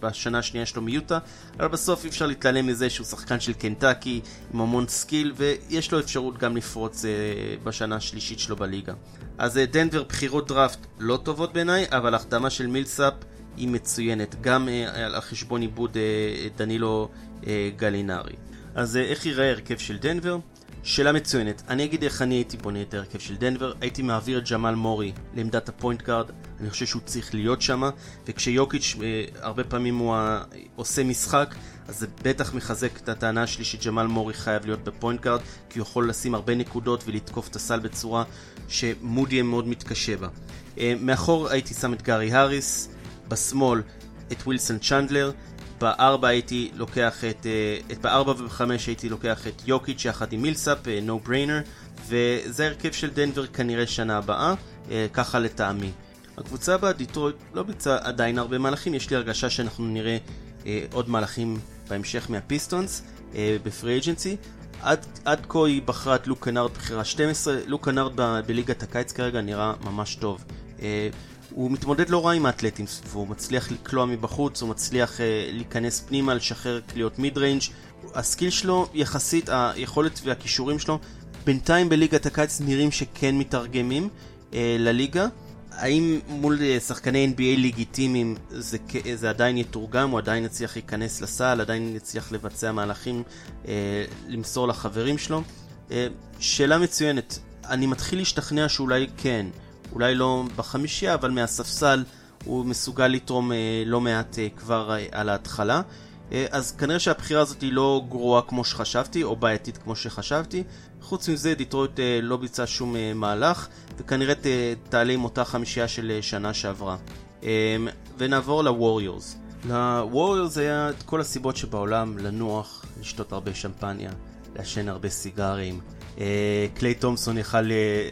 בשנה השנייה שלו מיוטה, אבל בסוף אי אפשר להתעלם מזה שהוא שחקן של קנטקי עם המון skill, ויש לו אפשרות גם לפרוץ בשנה השלישית שלו בליגה. אז דנבר בחירות דראפט לא טובות בעיניי, אבל החתמה של מילסאפ היא מצוינת, גם על חשבון איבוד דנילו גלינארי. אז איך ייראה הרכב של דנבר? שאלה מצוינת. אני אגיד איך אני הייתי בונה את ההרכב של דנבר. הייתי מעביר את ג'מאל מורי לעמדת הפוינט גארד. אני חושב שהוא צריך להיות שם. וכשיוקיץ' אה, הרבה פעמים הוא עושה משחק, אז זה בטח מחזק את הטענה שלי שג'מאל מורי חייב להיות בפוינט גארד, כי הוא יכול לשים הרבה נקודות ולתקוף את הסל בצורה שמודיאי מאוד מתקשה בה. אה, מאחור הייתי שם את גארי האריס, ב small את ווילסון צ'נדלר, בארבע הייתי לוקח את, אה, את בארבע ובחמש הייתי לוקח את יוקיץ' יחד עם מילסאפ, no אה, brainer, וזה הרכב של דנבר כנראה שנה הבאה, אה, ככה לטעמי. הקבוצה הבאה, דיטרויט, לא ביצעה עדיין הרבה מהלכים, יש לי הרגשה שאנחנו נראה עוד מהלכים בהמשך מהפיסטונס ב free agency. עד, עד כה היא בחרה את לוק קנארד בחירה 12, לוק קנארד בליגת הקיץ כרגע נראה ממש טוב. הוא מתמודד לא רע עם האתלטים סביבו, הוא מצליח לקלוע מבחוץ, הוא מצליח אה, להיכנס פנימה, לשחרר קליעות mid range. ה skill שלו, יחסית, היכולת והכישורים שלו, בינתיים בליגת הקיץ נראים שכן מתרגמים אה, לליגה. האם מול אה, שחקני NBA לגיטימיים זה, זה עדיין יתורגם, הוא עדיין יצליח להיכנס לסל, עדיין יצליח לבצע מהלכים, uh, למסור לחברים שלו? Uh, שאלה מצוינת. אני מתחיל להשתכנע שאולי כן. אולי לא בחמישייה, אבל מהספסל הוא מסוגל לתרום אה, לא מעט אה, כבר אה, על ההתחלה. אה, אז כנראה שהבחירה הזאת היא לא גרועה כמו שחשבתי, או בעייתית כמו שחשבתי. חוץ מזה, דיטרויט אה, לא ביצע שום אה, מהלך, וכנראה תעלה עם אותה חמישייה של אה, שנה שעברה. ונעבור לווריורס. לווריורס היה את כל הסיבות שבעולם לנוח, לשתות הרבה שמפניה, לעשן הרבה סיגרים. קליי תומסון יכל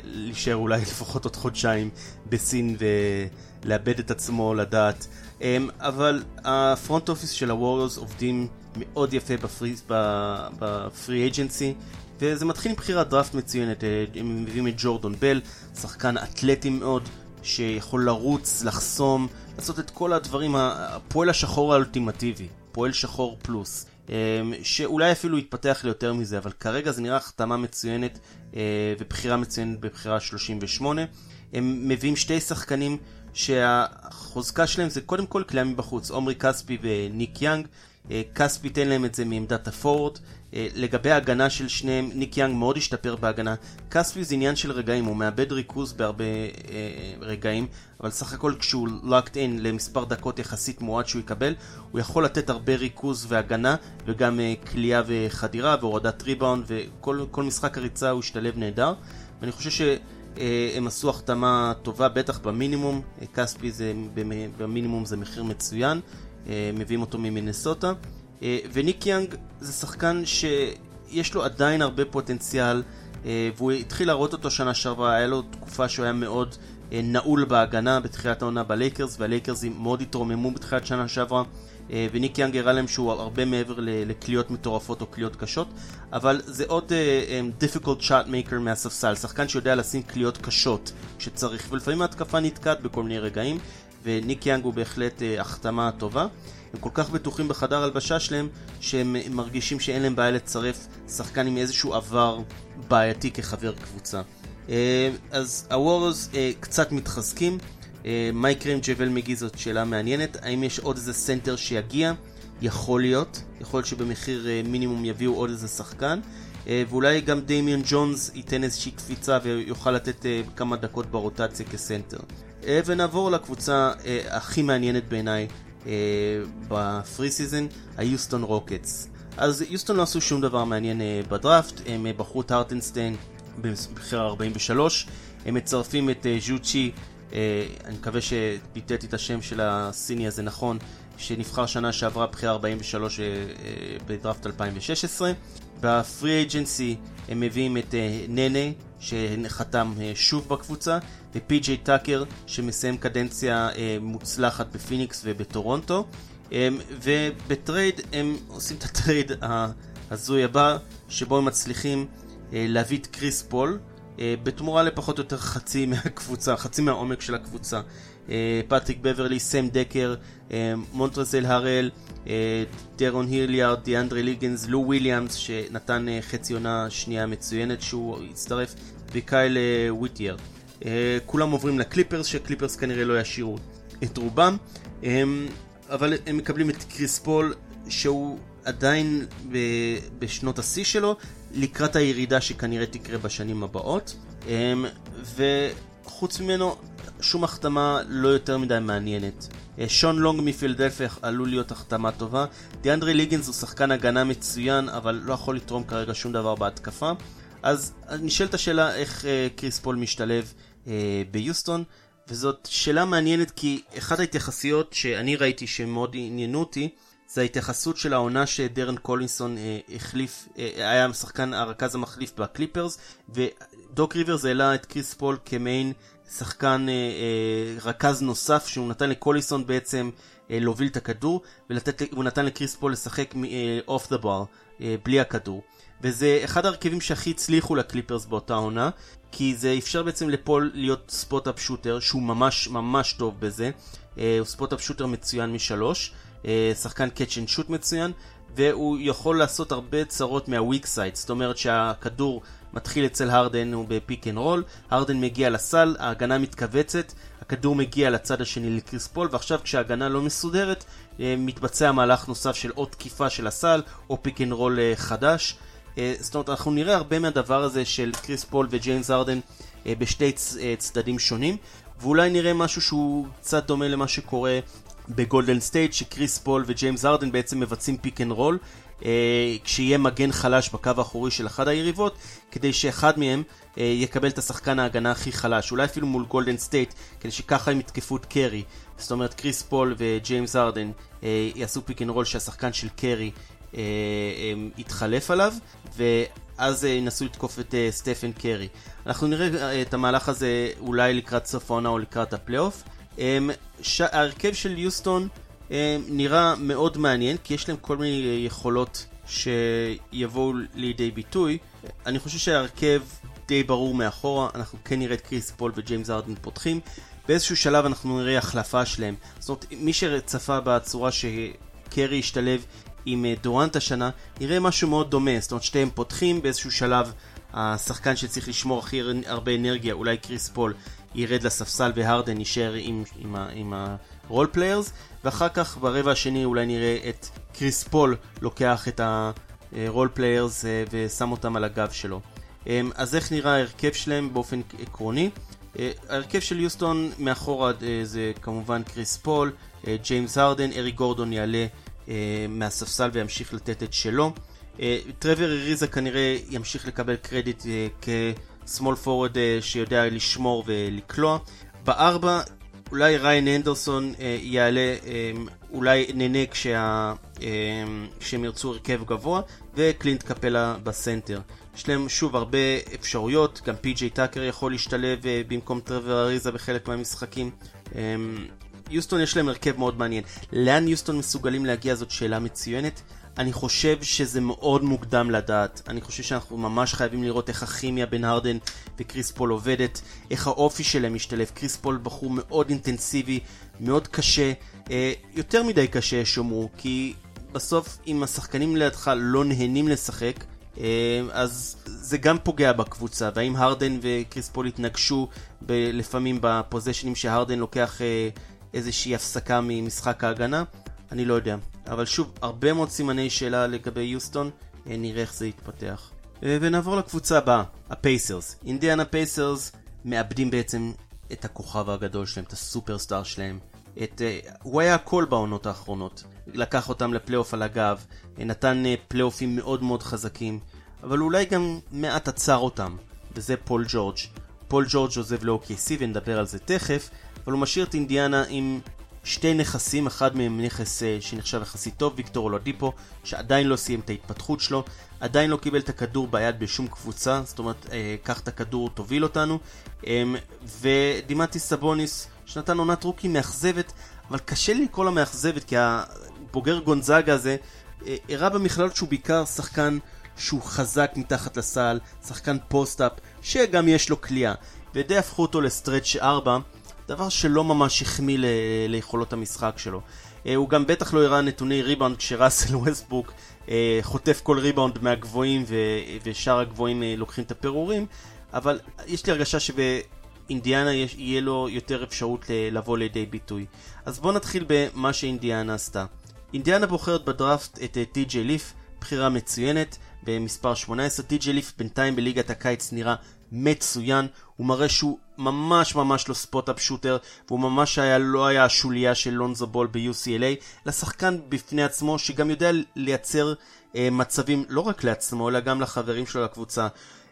להישאר אולי לפחות עוד חודשיים בסין ולאבד את עצמו לדעת. אבל ה front office של הווריורס עובדים מאוד יפה ב free agency. וזה מתחיל עם בחירת דראפט מצוינת, אה, הם מביאים את ג'ורדון בל, שחקן אתלטי מאוד, שיכול לרוץ, לחסום, לעשות את כל הדברים, הפועל השחור האולטימטיבי, פועל שחור פלוס, אה, שאולי אפילו יתפתח ליותר מזה, אבל כרגע זה נראה החתמה מצוינת אה, ובחירה מצוינת בבחירה 38. הם מביאים שתי שחקנים שהחוזקה שלהם זה קודם כל כליאה מבחוץ, עומרי כספי וניק יאנג. כספי ייתן להם את זה מעמדת הפורט, אה, לגבי ההגנה של שניהם, ניק יאנג מאוד השתפר בהגנה. כספי זה עניין של רגעים, הוא מאבד ריכוז בהרבה אה, רגעים, אבל סך הכל כשהוא locked in למספר דקות יחסית מועט שהוא יקבל, הוא יכול לתת הרבה ריכוז והגנה, וגם אה, כליאה וחדירה והורדת ריבאונד, וכל משחק הריצה הוא השתלב נהדר. ואני חושב שהם עשו החתמה טובה, בטח במינימום, אה, כספי זה, במינימום זה מחיר מצוין, אה, מביאים אותו ממינסוטה. אה, וניק יאנג זה שחקן שיש לו עדיין הרבה פוטנציאל, אה, והוא התחיל להראות אותו שנה שעברה, היה לו תקופה שהוא היה מאוד אה, נעול בהגנה בתחילת העונה בלייקרס, והלייקרס מאוד התרוממו בתחילת שנה שעברה. וניק יאנג הראה להם שהוא הרבה מעבר לקליעות מטורפות או קליעות קשות, אבל זה עוד אה, difficult shot maker מהספסל, שחקן שיודע לשים קליעות קשות כשצריך, ולפעמים ההתקפה נתקעת בכל מיני רגעים, וניק יאנג הוא בהחלט אה, החתמה טובה. הם כל כך בטוחים בחדר הלבשה שלהם, שהם מרגישים שאין להם בעיה לצרף שחקן עם איזשהו עבר בעייתי כחבר קבוצה. אה, אז הווריורס אה, קצת מתחזקים. אה, מה יקרה עם ג'בל מגי זאת שאלה מעניינת. האם יש עוד איזה סנטר שיגיע? יכול להיות. יכול להיות שבמחיר מינימום יביאו עוד איזה שחקן. ואולי גם דמיאן ג'ונס ייתן איזושהי קפיצה ויוכל לתת כמה דקות ברוטציה כסנטר. ונעבור לקבוצה הכי מעניינת בעיניי, אה, ב pre season, היוסטון רוקטס. אז יוסטון לא עשו שום דבר מעניין אה, בדראפט, הם אה, בחרו את הארטנסטיין בבחירה 43, הם מצרפים את ז'ו צ'י, אני מקווה שביטאתי את השם של הסיני הזה נכון, שנבחר שנה שעברה בחירה 43 בדראפט 2016. ב free agency הם מביאים את ננה, שחתם שוב בקבוצה, ופי.ג'יי טאקר שמסיים קדנציה אה, מוצלחת בפיניקס ובטורונטו. אה, ובטרייד הם עושים את הטרייד ההזוי הבא שבו הם מצליחים אה, להביא את קריס פול אה, בתמורה לפחות או יותר חצי מהקבוצה, חצי מהעומק של הקבוצה. אה, פטריק בברלי, סם דקר, אה, מונטרז הארל, אה, דרון היליארד, דיאנדרי ליגנס, לו וויליאמס שנתן אה, חצי עונה שנייה מצוינת שהוא הצטרף וקייל אה, ווילטג'ר אה, כולם עוברים לקליפרס, שקליפרס כנראה לא ישאירו את רובם, אבל הם מקבלים את קריס פול, שהוא עדיין בשנות השיא שלו, לקראת הירידה שכנראה תקרה בשנים הבאות, וחוץ ממנו, שום החתמה לא יותר מדי מעניינת. אה, שון לונג מפילדלפיה עלול להיות החתמה טובה. דיאנדרי ליגנס הוא שחקן הגנה מצוין, אבל לא יכול לתרום כרגע שום דבר בהתקפה. אז נשאלת השאלה איך אה, קריס פול משתלב אה, ביוסטון, וזאת שאלה מעניינת כי אחת ההתייחסויות שאני ראיתי שמאוד עניינו אותי, זה ההתייחסות של העונה שדרן קולינסון אה, החליף, אה, היה שחקן הרכז המחליף בקליפרס, ודוק ריברס העלה את קריס פול כ main שחקן אה, אה, רכז נוסף שהוא נתן לקולינסון בעצם אה, להוביל את הכדור, והוא נתן לקריס פול לשחק off the ball, בלי הכדור. וזה אחד הרכיבים שהכי הצליחו לקליפרס באותה עונה, כי זה אפשר בעצם לפול להיות spot-up shooter, שהוא ממש ממש טוב בזה. אה, הוא spot-up shooter מצוין משלוש, אה, שחקן catch and shoot מצוין, והוא יכול לעשות הרבה צרות מה weak side, זאת אומרת שהכדור מתחיל אצל הרדן, הוא ב pick and roll, הרדן מגיע לסל, ההגנה מתכווצת, הכדור מגיע לצד השני לקריס פול, ועכשיו כשההגנה לא מסודרת, אה, מתבצע מהלך נוסף של או תקיפה של הסל, או pick and roll חדש. אה, זאת אומרת, אנחנו נראה הרבה מהדבר הזה של קריס פול וג'יימס הרדן אה, בשתי אה, צדדים שונים, ואולי נראה משהו שהוא קצת דומה למה שקורה בגולדן סטייט, שקריס פול וג'יימס הרדן בעצם מבצעים pick and roll, אה, כשיהיה מגן חלש בקו האחורי של אחד היריבות, כדי שאחד מהם אה, יקבל את השחקן ההגנה הכי חלש, אולי אפילו מול גולדן סטייט, כדי שככה הם יתקפו את קרי. זאת אומרת, קריס פול וג'יימס הרדן אה, יעשו pick and roll שהשחקן של קרי אה, אה, יתחלף עליו, ואז אה, ינסו לתקוף את אה, סטפן קרי. אנחנו נראה אה, את המהלך הזה אולי לקראת סוף העונה או לקראת הפלייאוף. אה. ההרכב של יוסטון אה, נראה מאוד מעניין, כי יש להם כל מיני יכולות שיבואו לידי ביטוי. אני חושב שההרכב די ברור מאחורה, אנחנו כן נראה את קריס פול וג'יימס הרדן פותחים. באיזשהו שלב אנחנו נראה החלפה שלהם. זאת אומרת, מי שצפה בצורה שקרי השתלב עם אה, דורנט השנה, נראה משהו מאוד דומה. זאת אומרת, שתיהם פותחים באיזשהו שלב, השחקן שצריך לשמור הכי הרבה אנרגיה, אולי קריס פול, ירד לספסל והרדן יישאר עם, עם, עם ה role players, ואחר כך ברבע השני אולי נראה את קריס פול לוקח את ה role players אה, ושם אותם על הגב שלו. אמ, אז איך נראה ההרכב שלהם באופן עקרוני? אה, ההרכב של יוסטון מאחורה אה, זה כמובן קריס פול, ג'יימס הרדן, אריק גורדון יעלה מהספסל וימשיך לתת את שלו. טרוור אריזה כנראה ימשיך לקבל קרדיט כ small forward שיודע לשמור ולקלוע. בארבע אולי ריאן אנדרסון אה, יעלה, אה, אולי ננה כשה, אה, כשהם ירצו הרכב גבוה, וקלינט קפלה בסנטר. יש להם שוב הרבה אפשרויות, גם פי.ג'יי טאקר יכול להשתלב אה, במקום טרוור אריזה בחלק מהמשחקים. אה, יוסטון יש להם הרכב מאוד מעניין. לאן יוסטון מסוגלים להגיע זאת שאלה מצוינת. אני חושב שזה מאוד מוקדם לדעת. אני חושב שאנחנו ממש חייבים לראות איך הכימיה בין הרדן וקריס פול עובדת, איך האופי שלהם משתלב. קריס פול בחור מאוד אינטנסיבי, מאוד קשה, אה, יותר מדי קשה יש שיאמרו, כי בסוף אם השחקנים לידך לא נהנים לשחק, אה, אז זה גם פוגע בקבוצה, והאם הרדן וקריס פול יתנגשו ב- לפעמים בפוזיישנים שהרדן לוקח אה, איזושהי הפסקה ממשחק ההגנה? אני לא יודע. אבל שוב, הרבה מאוד סימני שאלה לגבי יוסטון, אה, נראה איך זה יתפתח. אה, ונעבור לקבוצה הבאה, הפייסרס. אינדיאנה פייסרס מאבדים בעצם את הכוכב הגדול שלהם, את הסופרסטאר שלהם. את, אה, הוא היה הכל בעונות האחרונות. לקח אותם לפלייאוף על הגב, נתן פלייאופים מאוד מאוד חזקים, אבל אולי גם מעט עצר אותם, וזה פול ג'ורג'. פול ג'ורג' עוזב ל-OKC ונדבר על זה תכף, אבל הוא משאיר את אינדיאנה עם שתי נכסים, אחד מהם נכס אה, שנחשב יחסית טוב, ויקטור אולודיפו, שעדיין לא סיים את ההתפתחות שלו, עדיין לא קיבל את הכדור ביד בשום קבוצה, זאת אומרת, אה, קח את הכדור, תוביל אותנו, אמ, ודומנטס סבוניס, שנתן עונת רוקי מאכזבת, אבל קשה לי לקרוא לה מאכזבת, כי הבוגר גונזאגה הזה אה, הראה במכללות שהוא בעיקר שחקן שהוא חזק מתחת לסל, שחקן post-up, שגם יש לו קליעה, ודי הפכו אותו ל stretch 4, דבר שלא ממש החמיא ל... ליכולות המשחק שלו. אה, הוא גם בטח לא הראה נתוני ריבאונד כשראסל ווסטבוק אה, חוטף כל ריבאונד מהגבוהים ו... ושאר הגבוהים אה, לוקחים את הפירורים, אבל יש לי הרגשה שבאינדיאנה יש... יהיה לו יותר אפשרות לבוא לידי ביטוי. אז בואו נתחיל במה שאינדיאנה עשתה. אינדיאנה בוחרת בדראפט את טי.ג'יי ליף, בחירה מצוינת, במספר 18. טי.ג'יי ליף בינתיים בליגת הקיץ נראה מצוין, הוא מראה שהוא ממש ממש לא spot-up shooter, והוא ממש היה, לא היה השוליה של לונזו בול ב-UCLA, אלא שחקן בפני עצמו, שגם יודע לייצר אה, מצבים לא רק לעצמו, אלא גם לחברים שלו לקבוצה.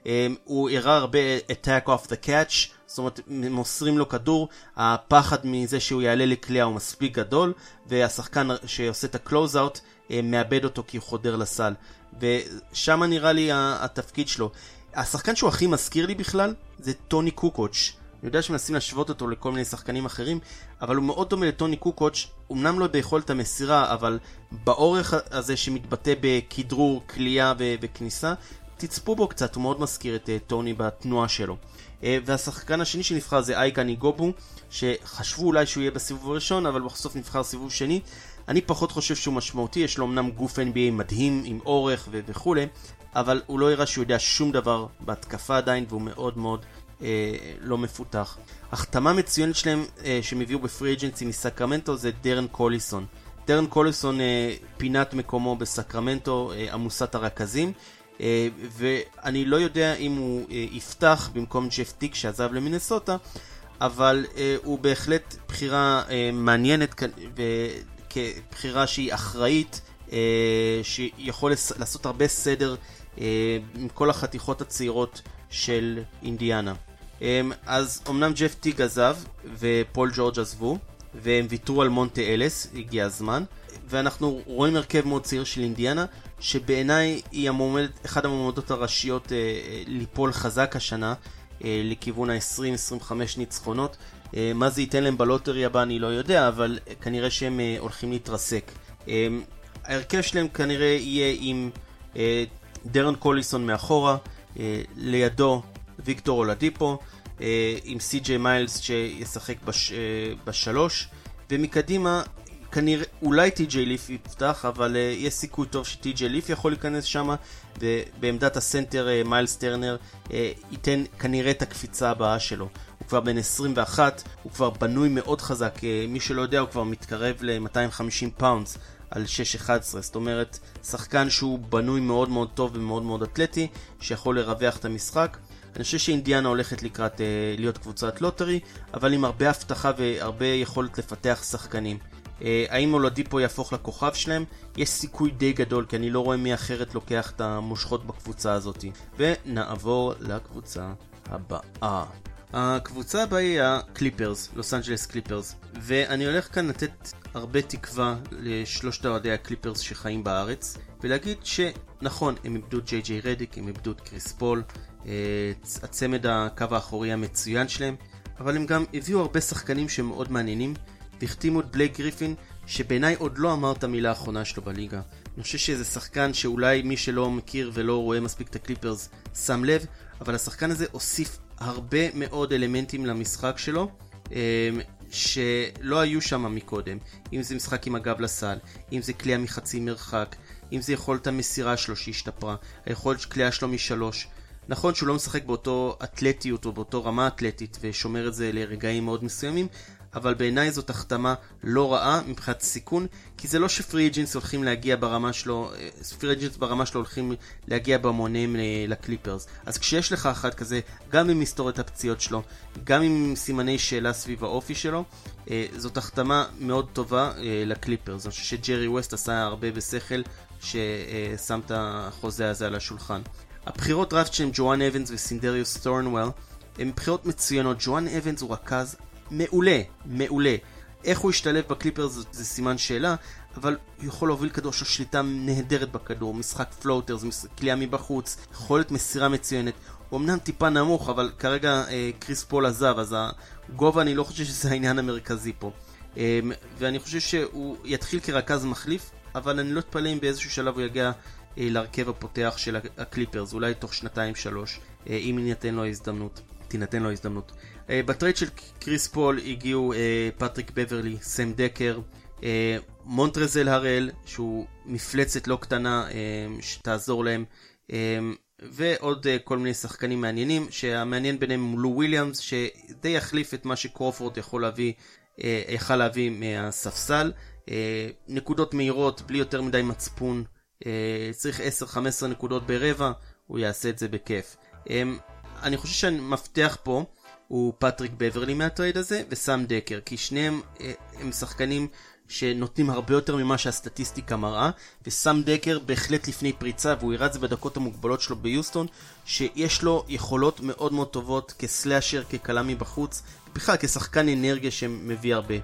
אה, הוא הראה הרבה attack off the catch, זאת אומרת, מוסרים לו כדור, הפחד מזה שהוא יעלה לקליעה הוא מספיק גדול, והשחקן שעושה את ה close-out אה, מאבד אותו כי הוא חודר לסל. ושם נראה לי התפקיד שלו. השחקן שהוא הכי מזכיר לי בכלל זה טוני קוקוץ'. אני יודע שמנסים להשוות אותו לכל מיני שחקנים אחרים, אבל הוא מאוד דומה לטוני קוקוץ', אמנם לא ביכולת המסירה, אבל באורך הזה שמתבטא בכדרור, כליאה וכניסה, תצפו בו קצת, הוא מאוד מזכיר את uh, טוני בתנועה שלו. Uh, והשחקן השני שנבחר זה אייקה ניגובו, שחשבו אולי שהוא יהיה בסיבוב הראשון, אבל בסוף נבחר סיבוב שני. אני פחות חושב שהוא משמעותי, יש לו אמנם גוף NBA מדהים, עם אורך וכולי, אבל הוא לא הראה שהוא יודע שום דבר בהתקפה עדיין, והוא מאוד מאוד אה, לא מפותח. החתמה מצוינת שלהם אה, שהם הביאו ב free agency מסקרמנטו זה דרן קוליסון. דרן קוליסון אה, פינה את מקומו בסקרמנטו אה, עמוסת הרכזים. אה, ואני לא יודע אם הוא אה, יפתח במקום ג'ף טיג שעזב למינסוטה, אבל אה, הוא בהחלט בחירה מעניינת וכבחירה שהיא אחראית אה, שיכול לעשות הרבה סדר אה, עם כל החתיכות הצעירות של אינדיאנה. אה, אז אמנם ג'ף טיג עזב ופול ג'ורג' עזבו, והם ויתרו על מונטה אלס, הגיע הזמן. ואנחנו רואים הרכב מאוד צעיר של אינדיאנה, שבעיניי היא המועמדת, אחת המועמדות הראשיות אה, אה, ליפול חזק השנה, אה, לכיוון ה-20-25 ניצחונות. מה זה ייתן להם בלוטרי הבא אני לא יודע, אבל כנראה שהם הולכים להתרסק. ההרכב שלהם כנראה יהיה עם דרן קוליסון מאחורה, לידו ויקטור אולדיפו, אה, עם סי.ג'יי מיילס שישחק בש, אה, בשלוש, ומקדימה כנראה, אולי טי.ג'יי ליף יפתח, אבל אה, יש סיכוי טוב שטי.ג'יי ליף יכול להיכנס שם, ובעמדת הסנטר מיילס טרנר ייתן כנראה את הקפיצה הבאה שלו. הוא כבר בן 21, הוא כבר בנוי מאוד חזק, מי שלא יודע הוא כבר מתקרב ל-250 pounds על 6-11, זאת אומרת, שחקן שהוא בנוי מאוד מאוד טוב ומאוד מאוד אתלטי, שיכול לרווח את המשחק. אני חושב שאינדיאנה הולכת לקראת אה, להיות קבוצת lottery, אבל עם הרבה הבטחה והרבה יכולת לפתח שחקנים. אה, האם אולדיפו יהפוך לכוכב שלהם? יש סיכוי די גדול, כי אני לא רואה מי אחרת לוקח את המושכות בקבוצה הזאת. ונעבור לקבוצה הבאה. הקבוצה הבאה היא הקליפרס, לוס אנג'לס קליפרס, ואני הולך כאן לתת הרבה תקווה לשלושת אוהדי הקליפרס שחיים בארץ, ולהגיד שנכון, הם איבדו ג'יי ג'יי רדיק, הם איבדו את קריס פול, אה, הצמד הקו האחורי המצוין שלהם, אבל הם גם הביאו הרבה שחקנים שמאוד מעניינים, והחתימו את בלייק גריפין, שבעיניי עוד לא אמר את המילה האחרונה שלו בליגה. אני חושב שזה שחקן שאולי מי שלא מכיר ולא רואה מספיק את הקליפרס שם לב, אבל השחקן הזה הוסיף הרבה מאוד אלמנטים למשחק שלו. אמ, שלא היו שם מקודם, אם זה משחק עם הגב לסל, אם זה קליעה מחצי מרחק, אם זה יכולת המסירה שלו שהשתפרה, היכולת קליעה שלו משלוש. נכון שהוא לא משחק באותו אתלטיות או באותו רמה אתלטית ושומר את זה לרגעים מאוד מסוימים, אבל בעיניי זאת החתמה לא רעה מבחינת סיכון, כי זה לא שפרי אג'ינס הולכים להגיע ברמה שלו, free agents ברמה שלו הולכים להגיע בהמונים לקליפרס. אז כשיש לך אחד כזה, גם עם היסטוריית הפציעות שלו, גם עם סימני שאלה סביב האופי שלו, אה, זאת החתמה מאוד טובה אה, לקליפרס. אני חושב שג'רי ווסט עשה הרבה בשכל ששם את החוזה הזה על השולחן. הבחירות דראפט שהם ג'ואן אבנס וסינדריוס סטורנוול הן בחירות מצוינות. ג'ואן אבנס הוא רכז מעולה, מעולה. איך הוא ישתלב בקליפרס, זה סימן שאלה, אבל הוא יכול להוביל כדור, יש לו שליטה נהדרת בכדור, משחק floater, זה קליעה מבחוץ, יכולת מסירה מצוינת. הוא אמנם טיפה נמוך, אבל כרגע אה, קריס פול עזב, אז הגובה אני לא חושב שזה העניין המרכזי פה. אה, ואני חושב שהוא יתחיל כרכז מחליף, אבל אני לא אתפלא אם באיזשהו שלב הוא יגיע להרכב הפותח של הקליפרס, אולי תוך שנתיים-שלוש, אה, אם יינתן לו ההזדמנות. תינתן לו ההזדמנות. אה, ב trade של קריס פול הגיעו אה, פטריק בברלי, סם דקר, אה, מונטרזל הראל, שהוא מפלצת לא קטנה שתעזור להם, ועוד כל מיני שחקנים מעניינים, שהמעניין ביניהם הוא לו וויליאמס, שדי יחליף את מה שקרופורד יכול להביא, יכל להביא מהספסל. נקודות מהירות, בלי יותר מדי מצפון, צריך 10-15 נקודות ברבע, הוא יעשה את זה בכיף. אני חושב שהמפתח פה הוא פטריק בברלי מה trade הזה וסאם דקר, כי שניהם אה, הם שחקנים שנותנים הרבה יותר ממה שהסטטיסטיקה מראה, וסאם דקר בהחלט לפני פריצה, והוא הראה את זה בדקות המוגבלות שלו ביוסטון, שיש לו יכולות מאוד מאוד טובות כ slasher, כקלע מבחוץ, בכלל כשחקן אנרגיה שמביא הרבה.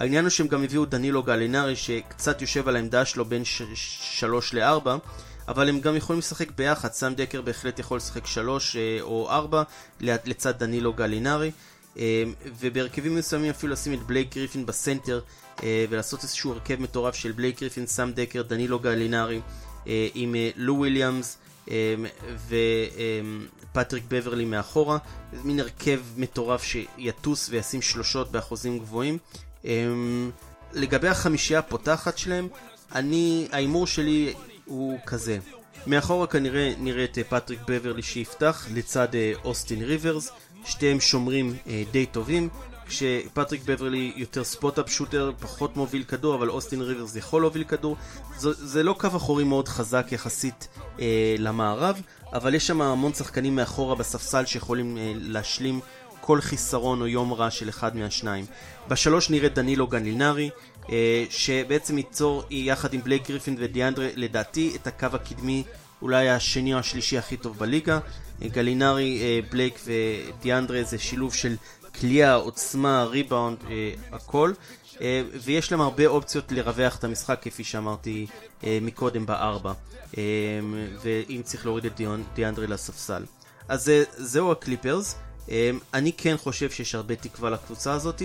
העניין הוא שהם גם הביאו דנילו גלינרי שקצת יושב על העמדה שלו בין 3 ל-4 אבל הם גם יכולים לשחק ביחד, סאם דקר בהחלט יכול לשחק 3 אה, או 4 לצד דנילו גלינרי, אה, ובהרכבים מסוימים אפילו לשים את בלייק גריפין בסנטר אה, ולעשות איזשהו הרכב מטורף של בלייק גריפין, סאם דקר, דנילו גלינרי, עם לו וויליאמס ופטריק בברלי מאחורה, מין הרכב מטורף שיטוס וישים שלושות באחוזים גבוהים. לגבי החמישייה הפותחת שלהם, אני, ההימור שלי הוא כזה. מאחורה כנראה נראה את אה, פטריק בברלי שיפתח לצד אה, אוסטין ריברס, שתיהם שומרים אה, די טובים, כשפטריק בברלי יותר spot-up shooter, פחות מוביל כדור, אבל אוסטין ריברס יכול להוביל כדור. זה, זה לא קו אחורי מאוד חזק יחסית אה, למערב, אבל יש שם המון שחקנים מאחורה בספסל שיכולים אה, להשלים כל חיסרון או יום רע של אחד מהשניים. בשלוש נראה דנילו גנילנרי, שבעצם ייצור יחד עם בלייק גריפין ודיאנדרה לדעתי את הקו הקדמי אולי השני או השלישי הכי טוב בליגה. גלינרי, בלייק ודיאנדרה זה שילוב של כליאה, עוצמה, ריבאונד, הכל. ויש להם הרבה אופציות לרווח את המשחק כפי שאמרתי מקודם בארבע. ואם צריך להוריד את דיאנדרה לספסל. אז זהו הקליפרס. אני כן חושב שיש הרבה תקווה לקבוצה הזאת.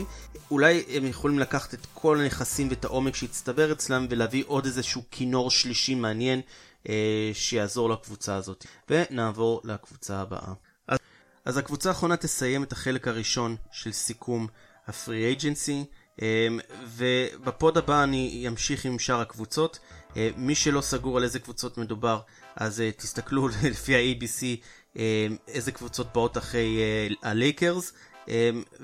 אולי הם יכולים לקחת את כל הנכסים ואת העומק שהצטבר אצלם ולהביא עוד איזשהו כינור שלישי מעניין אה, שיעזור לקבוצה הזאת. ונעבור לקבוצה הבאה. אז, אז הקבוצה האחרונה תסיים את החלק הראשון של סיכום הפרי אייג'נסי. אה, ובפוד הבא אני אמשיך עם שאר הקבוצות. אה, מי שלא סגור על איזה קבוצות מדובר, אז תסתכלו לפי ה-ABC איזה קבוצות באות אחרי הלייקרס.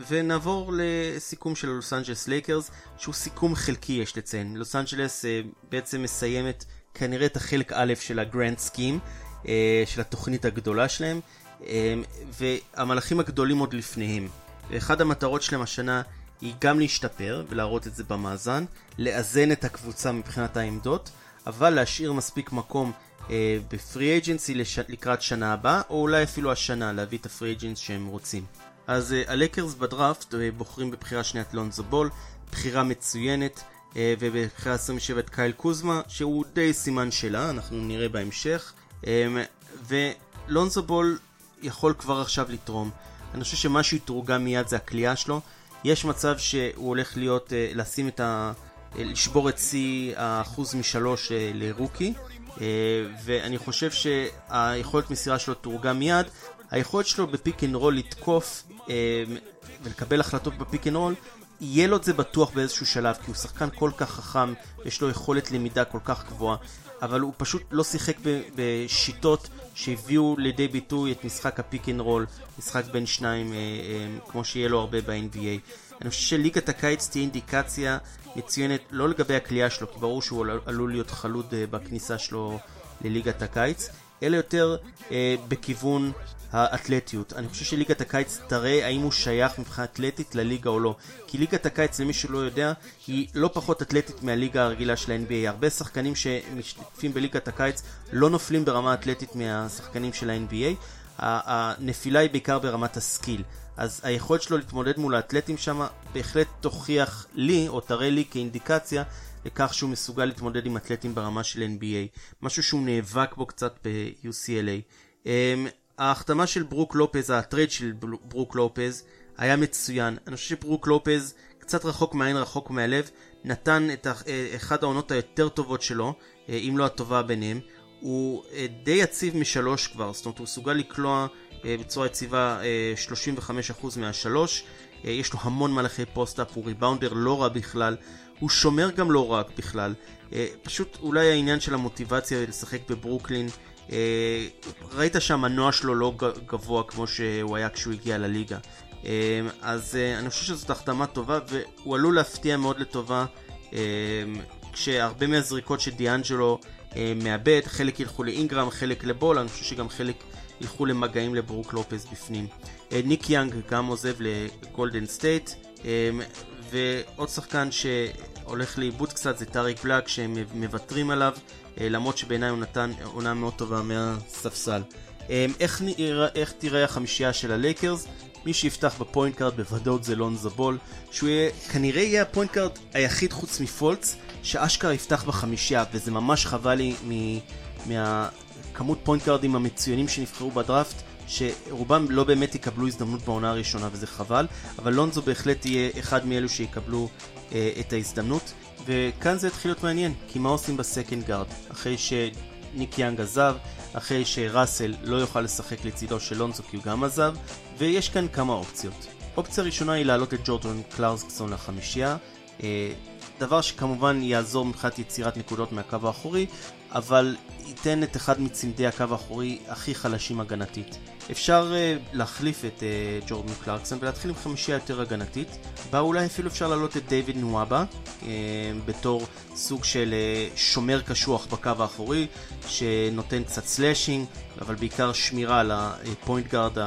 ונעבור לסיכום של לוס אנג'לס לייקרס, שהוא סיכום חלקי יש לציין. לוס אנג'לס בעצם מסיימת כנראה את החלק א' של ה grand scheme, של התוכנית הגדולה שלהם, והמלאכים הגדולים עוד לפניהם. ואחד המטרות שלהם השנה היא גם להשתפר ולהראות את זה במאזן, לאזן את הקבוצה מבחינת העמדות, אבל להשאיר מספיק מקום אה, בפרי אג'נסי לש... לקראת שנה הבאה, או אולי אפילו השנה להביא את הפרי אג'נס שהם רוצים. אז אה, הלקרס בדראפט אה, בוחרים בבחירה שנייה את לונזו בול, בחירה מצוינת, אה, ובבחירה 27 את קייל קוזמה, שהוא די סימן שאלה, אנחנו נראה בהמשך. אה, ולונזו בול יכול כבר עכשיו לתרום. אני חושב שמה שיתורגם מיד זה הקליעה שלו. יש מצב שהוא הולך להיות, אה, לשים את ה... לשבור את שיא האחוז משלוש ל rookie, ואני חושב שהיכולת מסירה שלו תתורגם מיד. היכולת שלו ב pick and roll לתקוף ולקבל החלטות ב pick and roll יהיה לו את זה בטוח באיזשהו שלב, כי הוא שחקן כל כך חכם, יש לו יכולת למידה כל כך גבוהה, אבל הוא פשוט לא שיחק בשיטות שהביאו לידי ביטוי את משחק ה pick and roll, משחק בין שניים, אה, אה, כמו שיהיה לו הרבה ב-NBA. אני חושב שליגת הקיץ תהיה אינדיקציה מצוינת, לא לגבי הקליעה שלו, כי ברור שהוא עלול להיות חלוד אה, בכניסה שלו לליגת הקיץ, אלא יותר אה, בכיוון האתלטיות. אני חושב שליגת הקיץ תראה האם הוא שייך מבחינה אתלטית לליגה או לא. כי ליגת הקיץ, למי שלא יודע, היא לא פחות אתלטית מהליגה הרגילה של ה-NBA. הרבה שחקנים שמשתתפים בליגת הקיץ לא נופלים ברמה אתלטית מהשחקנים של ה-NBA. הנפילה היא בעיקר ברמת ה skill. אז היכולת שלו להתמודד מול האתלטים שם בהחלט תוכיח לי, או תראה לי כאינדיקציה, לכך שהוא מסוגל להתמודד עם אתלטים ברמה של NBA. משהו שהוא נאבק בו קצת ב-UCLA. אמ, ההחתמה של ברוק לופז, ה trade של ברוק לופז, היה מצוין. אני חושב שברוק לופז קצת רחוק מהעין, רחוק מהלב, נתן את אה, אחד העונות היותר טובות שלו, אה, אם לא הטובה ביניהם. הוא אה, די יציב משלוש כבר, זאת אומרת הוא מסוגל לקלוע בצורה יציבה 35% מהשלוש. יש לו המון מהלכי post-up, הוא ריבאונדר לא רע בכלל, הוא שומר גם לא רע בכלל. פשוט אולי העניין של המוטיבציה לשחק בברוקלין אה, ראית שהמנוע שלו לא גבוה כמו שהוא היה כשהוא הגיע לליגה. אה, אז אה, אני חושב שזאת החתמה טובה, והוא עלול להפתיע מאוד לטובה, כשהרבה מהזריקות שדיאנג'לו מאבד, חלק ילכו לאינגרם, חלק לבול, אני חושב שגם חלק ילכו למגעים לברוק לופז בפנים. ניק יאנג גם עוזב לגולדן סטייט, ועוד שחקן שהולך לאיבוד קצת זה טאריק בלאק, שהם מוותרים עליו. אה, למרות שבעיניי הוא נתן עונה מאוד טובה מהספסל. אה, איך, נראה, איך תראה החמישייה של הלייקרס? מי שיפתח ב point guard בוודאות זה לונזו בול, שהוא יהיה, כנראה יהיה ה point guard היחיד חוץ מפולץ, שאשכרה יפתח בחמישייה, וזה ממש חבל לי מהכמות point guard ים המצוינים שנבחרו בדראפט, שרובם לא באמת יקבלו הזדמנות בעונה הראשונה וזה חבל, אבל לונזו בהחלט יהיה אחד מאלו שיקבלו אה, את ההזדמנות. וכאן זה התחיל להיות מעניין, כי מה עושים ב second guard? אחרי שניק יאנג עזב, אחרי שראסל לא יוכל לשחק לצידו של לונזו כי הוא גם עזב, ויש כאן כמה אופציות. אופציה ראשונה היא להעלות את ג'ורדון קלארסקסון לחמישייה, אה, דבר שכמובן יעזור מבחינת יצירת נקודות מהקו האחורי, אבל ייתן את אחד מצמדי הקו האחורי הכי חלשים הגנתית. אפשר אה, להחליף את אה, ג'ורדן קלרקסון ולהתחיל עם חמישייה יותר הגנתית, בה אולי אפילו אפשר להעלות את דיוויד נואבה אה, בתור סוג של אה, שומר קשוח בקו האחורי, שנותן קצת slashing, אבל בעיקר שמירה על ה point guard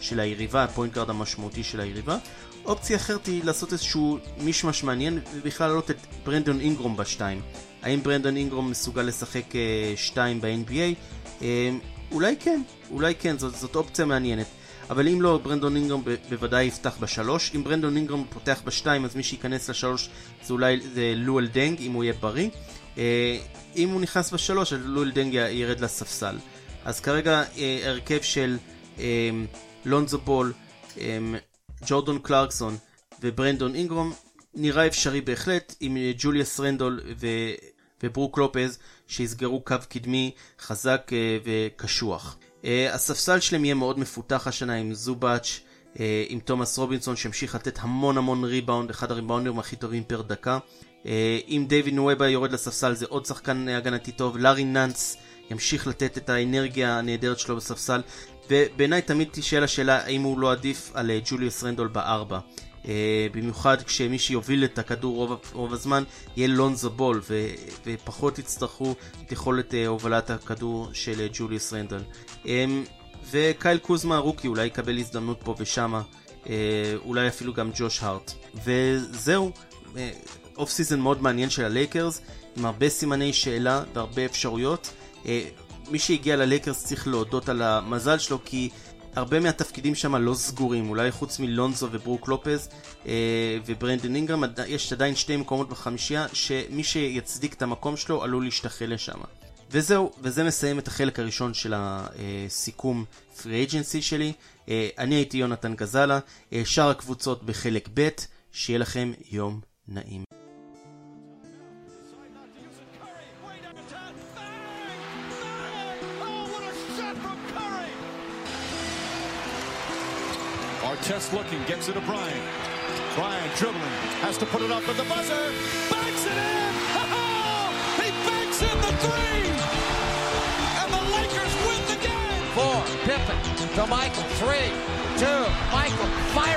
של היריבה, ה point guard המשמעותי של היריבה. אופציה אחרת היא לעשות איזשהו מישמש מעניין, ובכלל להעלות את ברנדון אינגרם בשתיים. האם ברנדון אינגרם מסוגל לשחק שתיים ב-NBA? אולי כן, אולי כן, זאת, זאת אופציה מעניינת. אבל אם לא, ברנדון אינגרם בוודאי יפתח בשלוש. אם ברנדון אינגרם פותח בשתיים, אז מי שייכנס לשלוש זה אולי זה לואל דנג, אם הוא יהיה בריא. אה, אם הוא נכנס בשלוש, אז לואל דנג ירד לספסל. אז כרגע אה, הרכב של אה, לונזו בול, ג'ורדון קלרקסון וברנדון אינגרם נראה אפשרי בהחלט, עם ג'וליוס רנדול. וברוק לופז שיסגרו קו קדמי חזק וקשוח. אה, הספסל שלהם יהיה מאוד מפותח השנה עם זובאץ', אה, עם תומאס רובינסון שהמשיך לתת המון המון ריבאונד, אחד הריבאונדרים הכי טובים פר דקה. אה, אם דיוויד נואבה יורד לספסל זה עוד שחקן הגנתי טוב, לארי נאנס ימשיך לתת את האנרגיה הנהדרת שלו בספסל, ובעיניי תמיד תשאל השאלה האם הוא לא עדיף על ג'וליוס רנדול בארבע. Uh, במיוחד כשמי שיוביל את הכדור רוב, רוב הזמן יהיה לונזו בול ו, ופחות יצטרכו את יכולת אה, הובלת הכדור של אה, ג'וליוס רנדל. אמ, וקייל קוזמה ה rookie אולי יקבל הזדמנות פה ושמה, אולי אפילו גם ג'וש הארט. וזהו, off season מאוד מעניין של הלייקרס, עם הרבה סימני שאלה והרבה אפשרויות. מי שהגיע ללייקרס צריך להודות על המזל שלו כי הרבה מהתפקידים שם לא סגורים, אולי חוץ מלונזו וברוק לופז אה, וברנדן אינגרם, יש עדיין שתי מקומות בחמישייה, שמי שיצדיק את המקום שלו עלול להשתחל לשם. וזהו, וזה מסיים את החלק הראשון של הסיכום פרי אייג'נסי שלי. אה, אני הייתי יונתן גזלה, אה, שאר הקבוצות בחלק ב', שיהיה לכם יום נעים. Artest looking, gets it to Bryant. Bryant dribbling, has to put it up at the buzzer. Banks it in! Oh, he banks in the three! And the Lakers win the game! Four, Pippen to Michael, three, two, Michael, fire!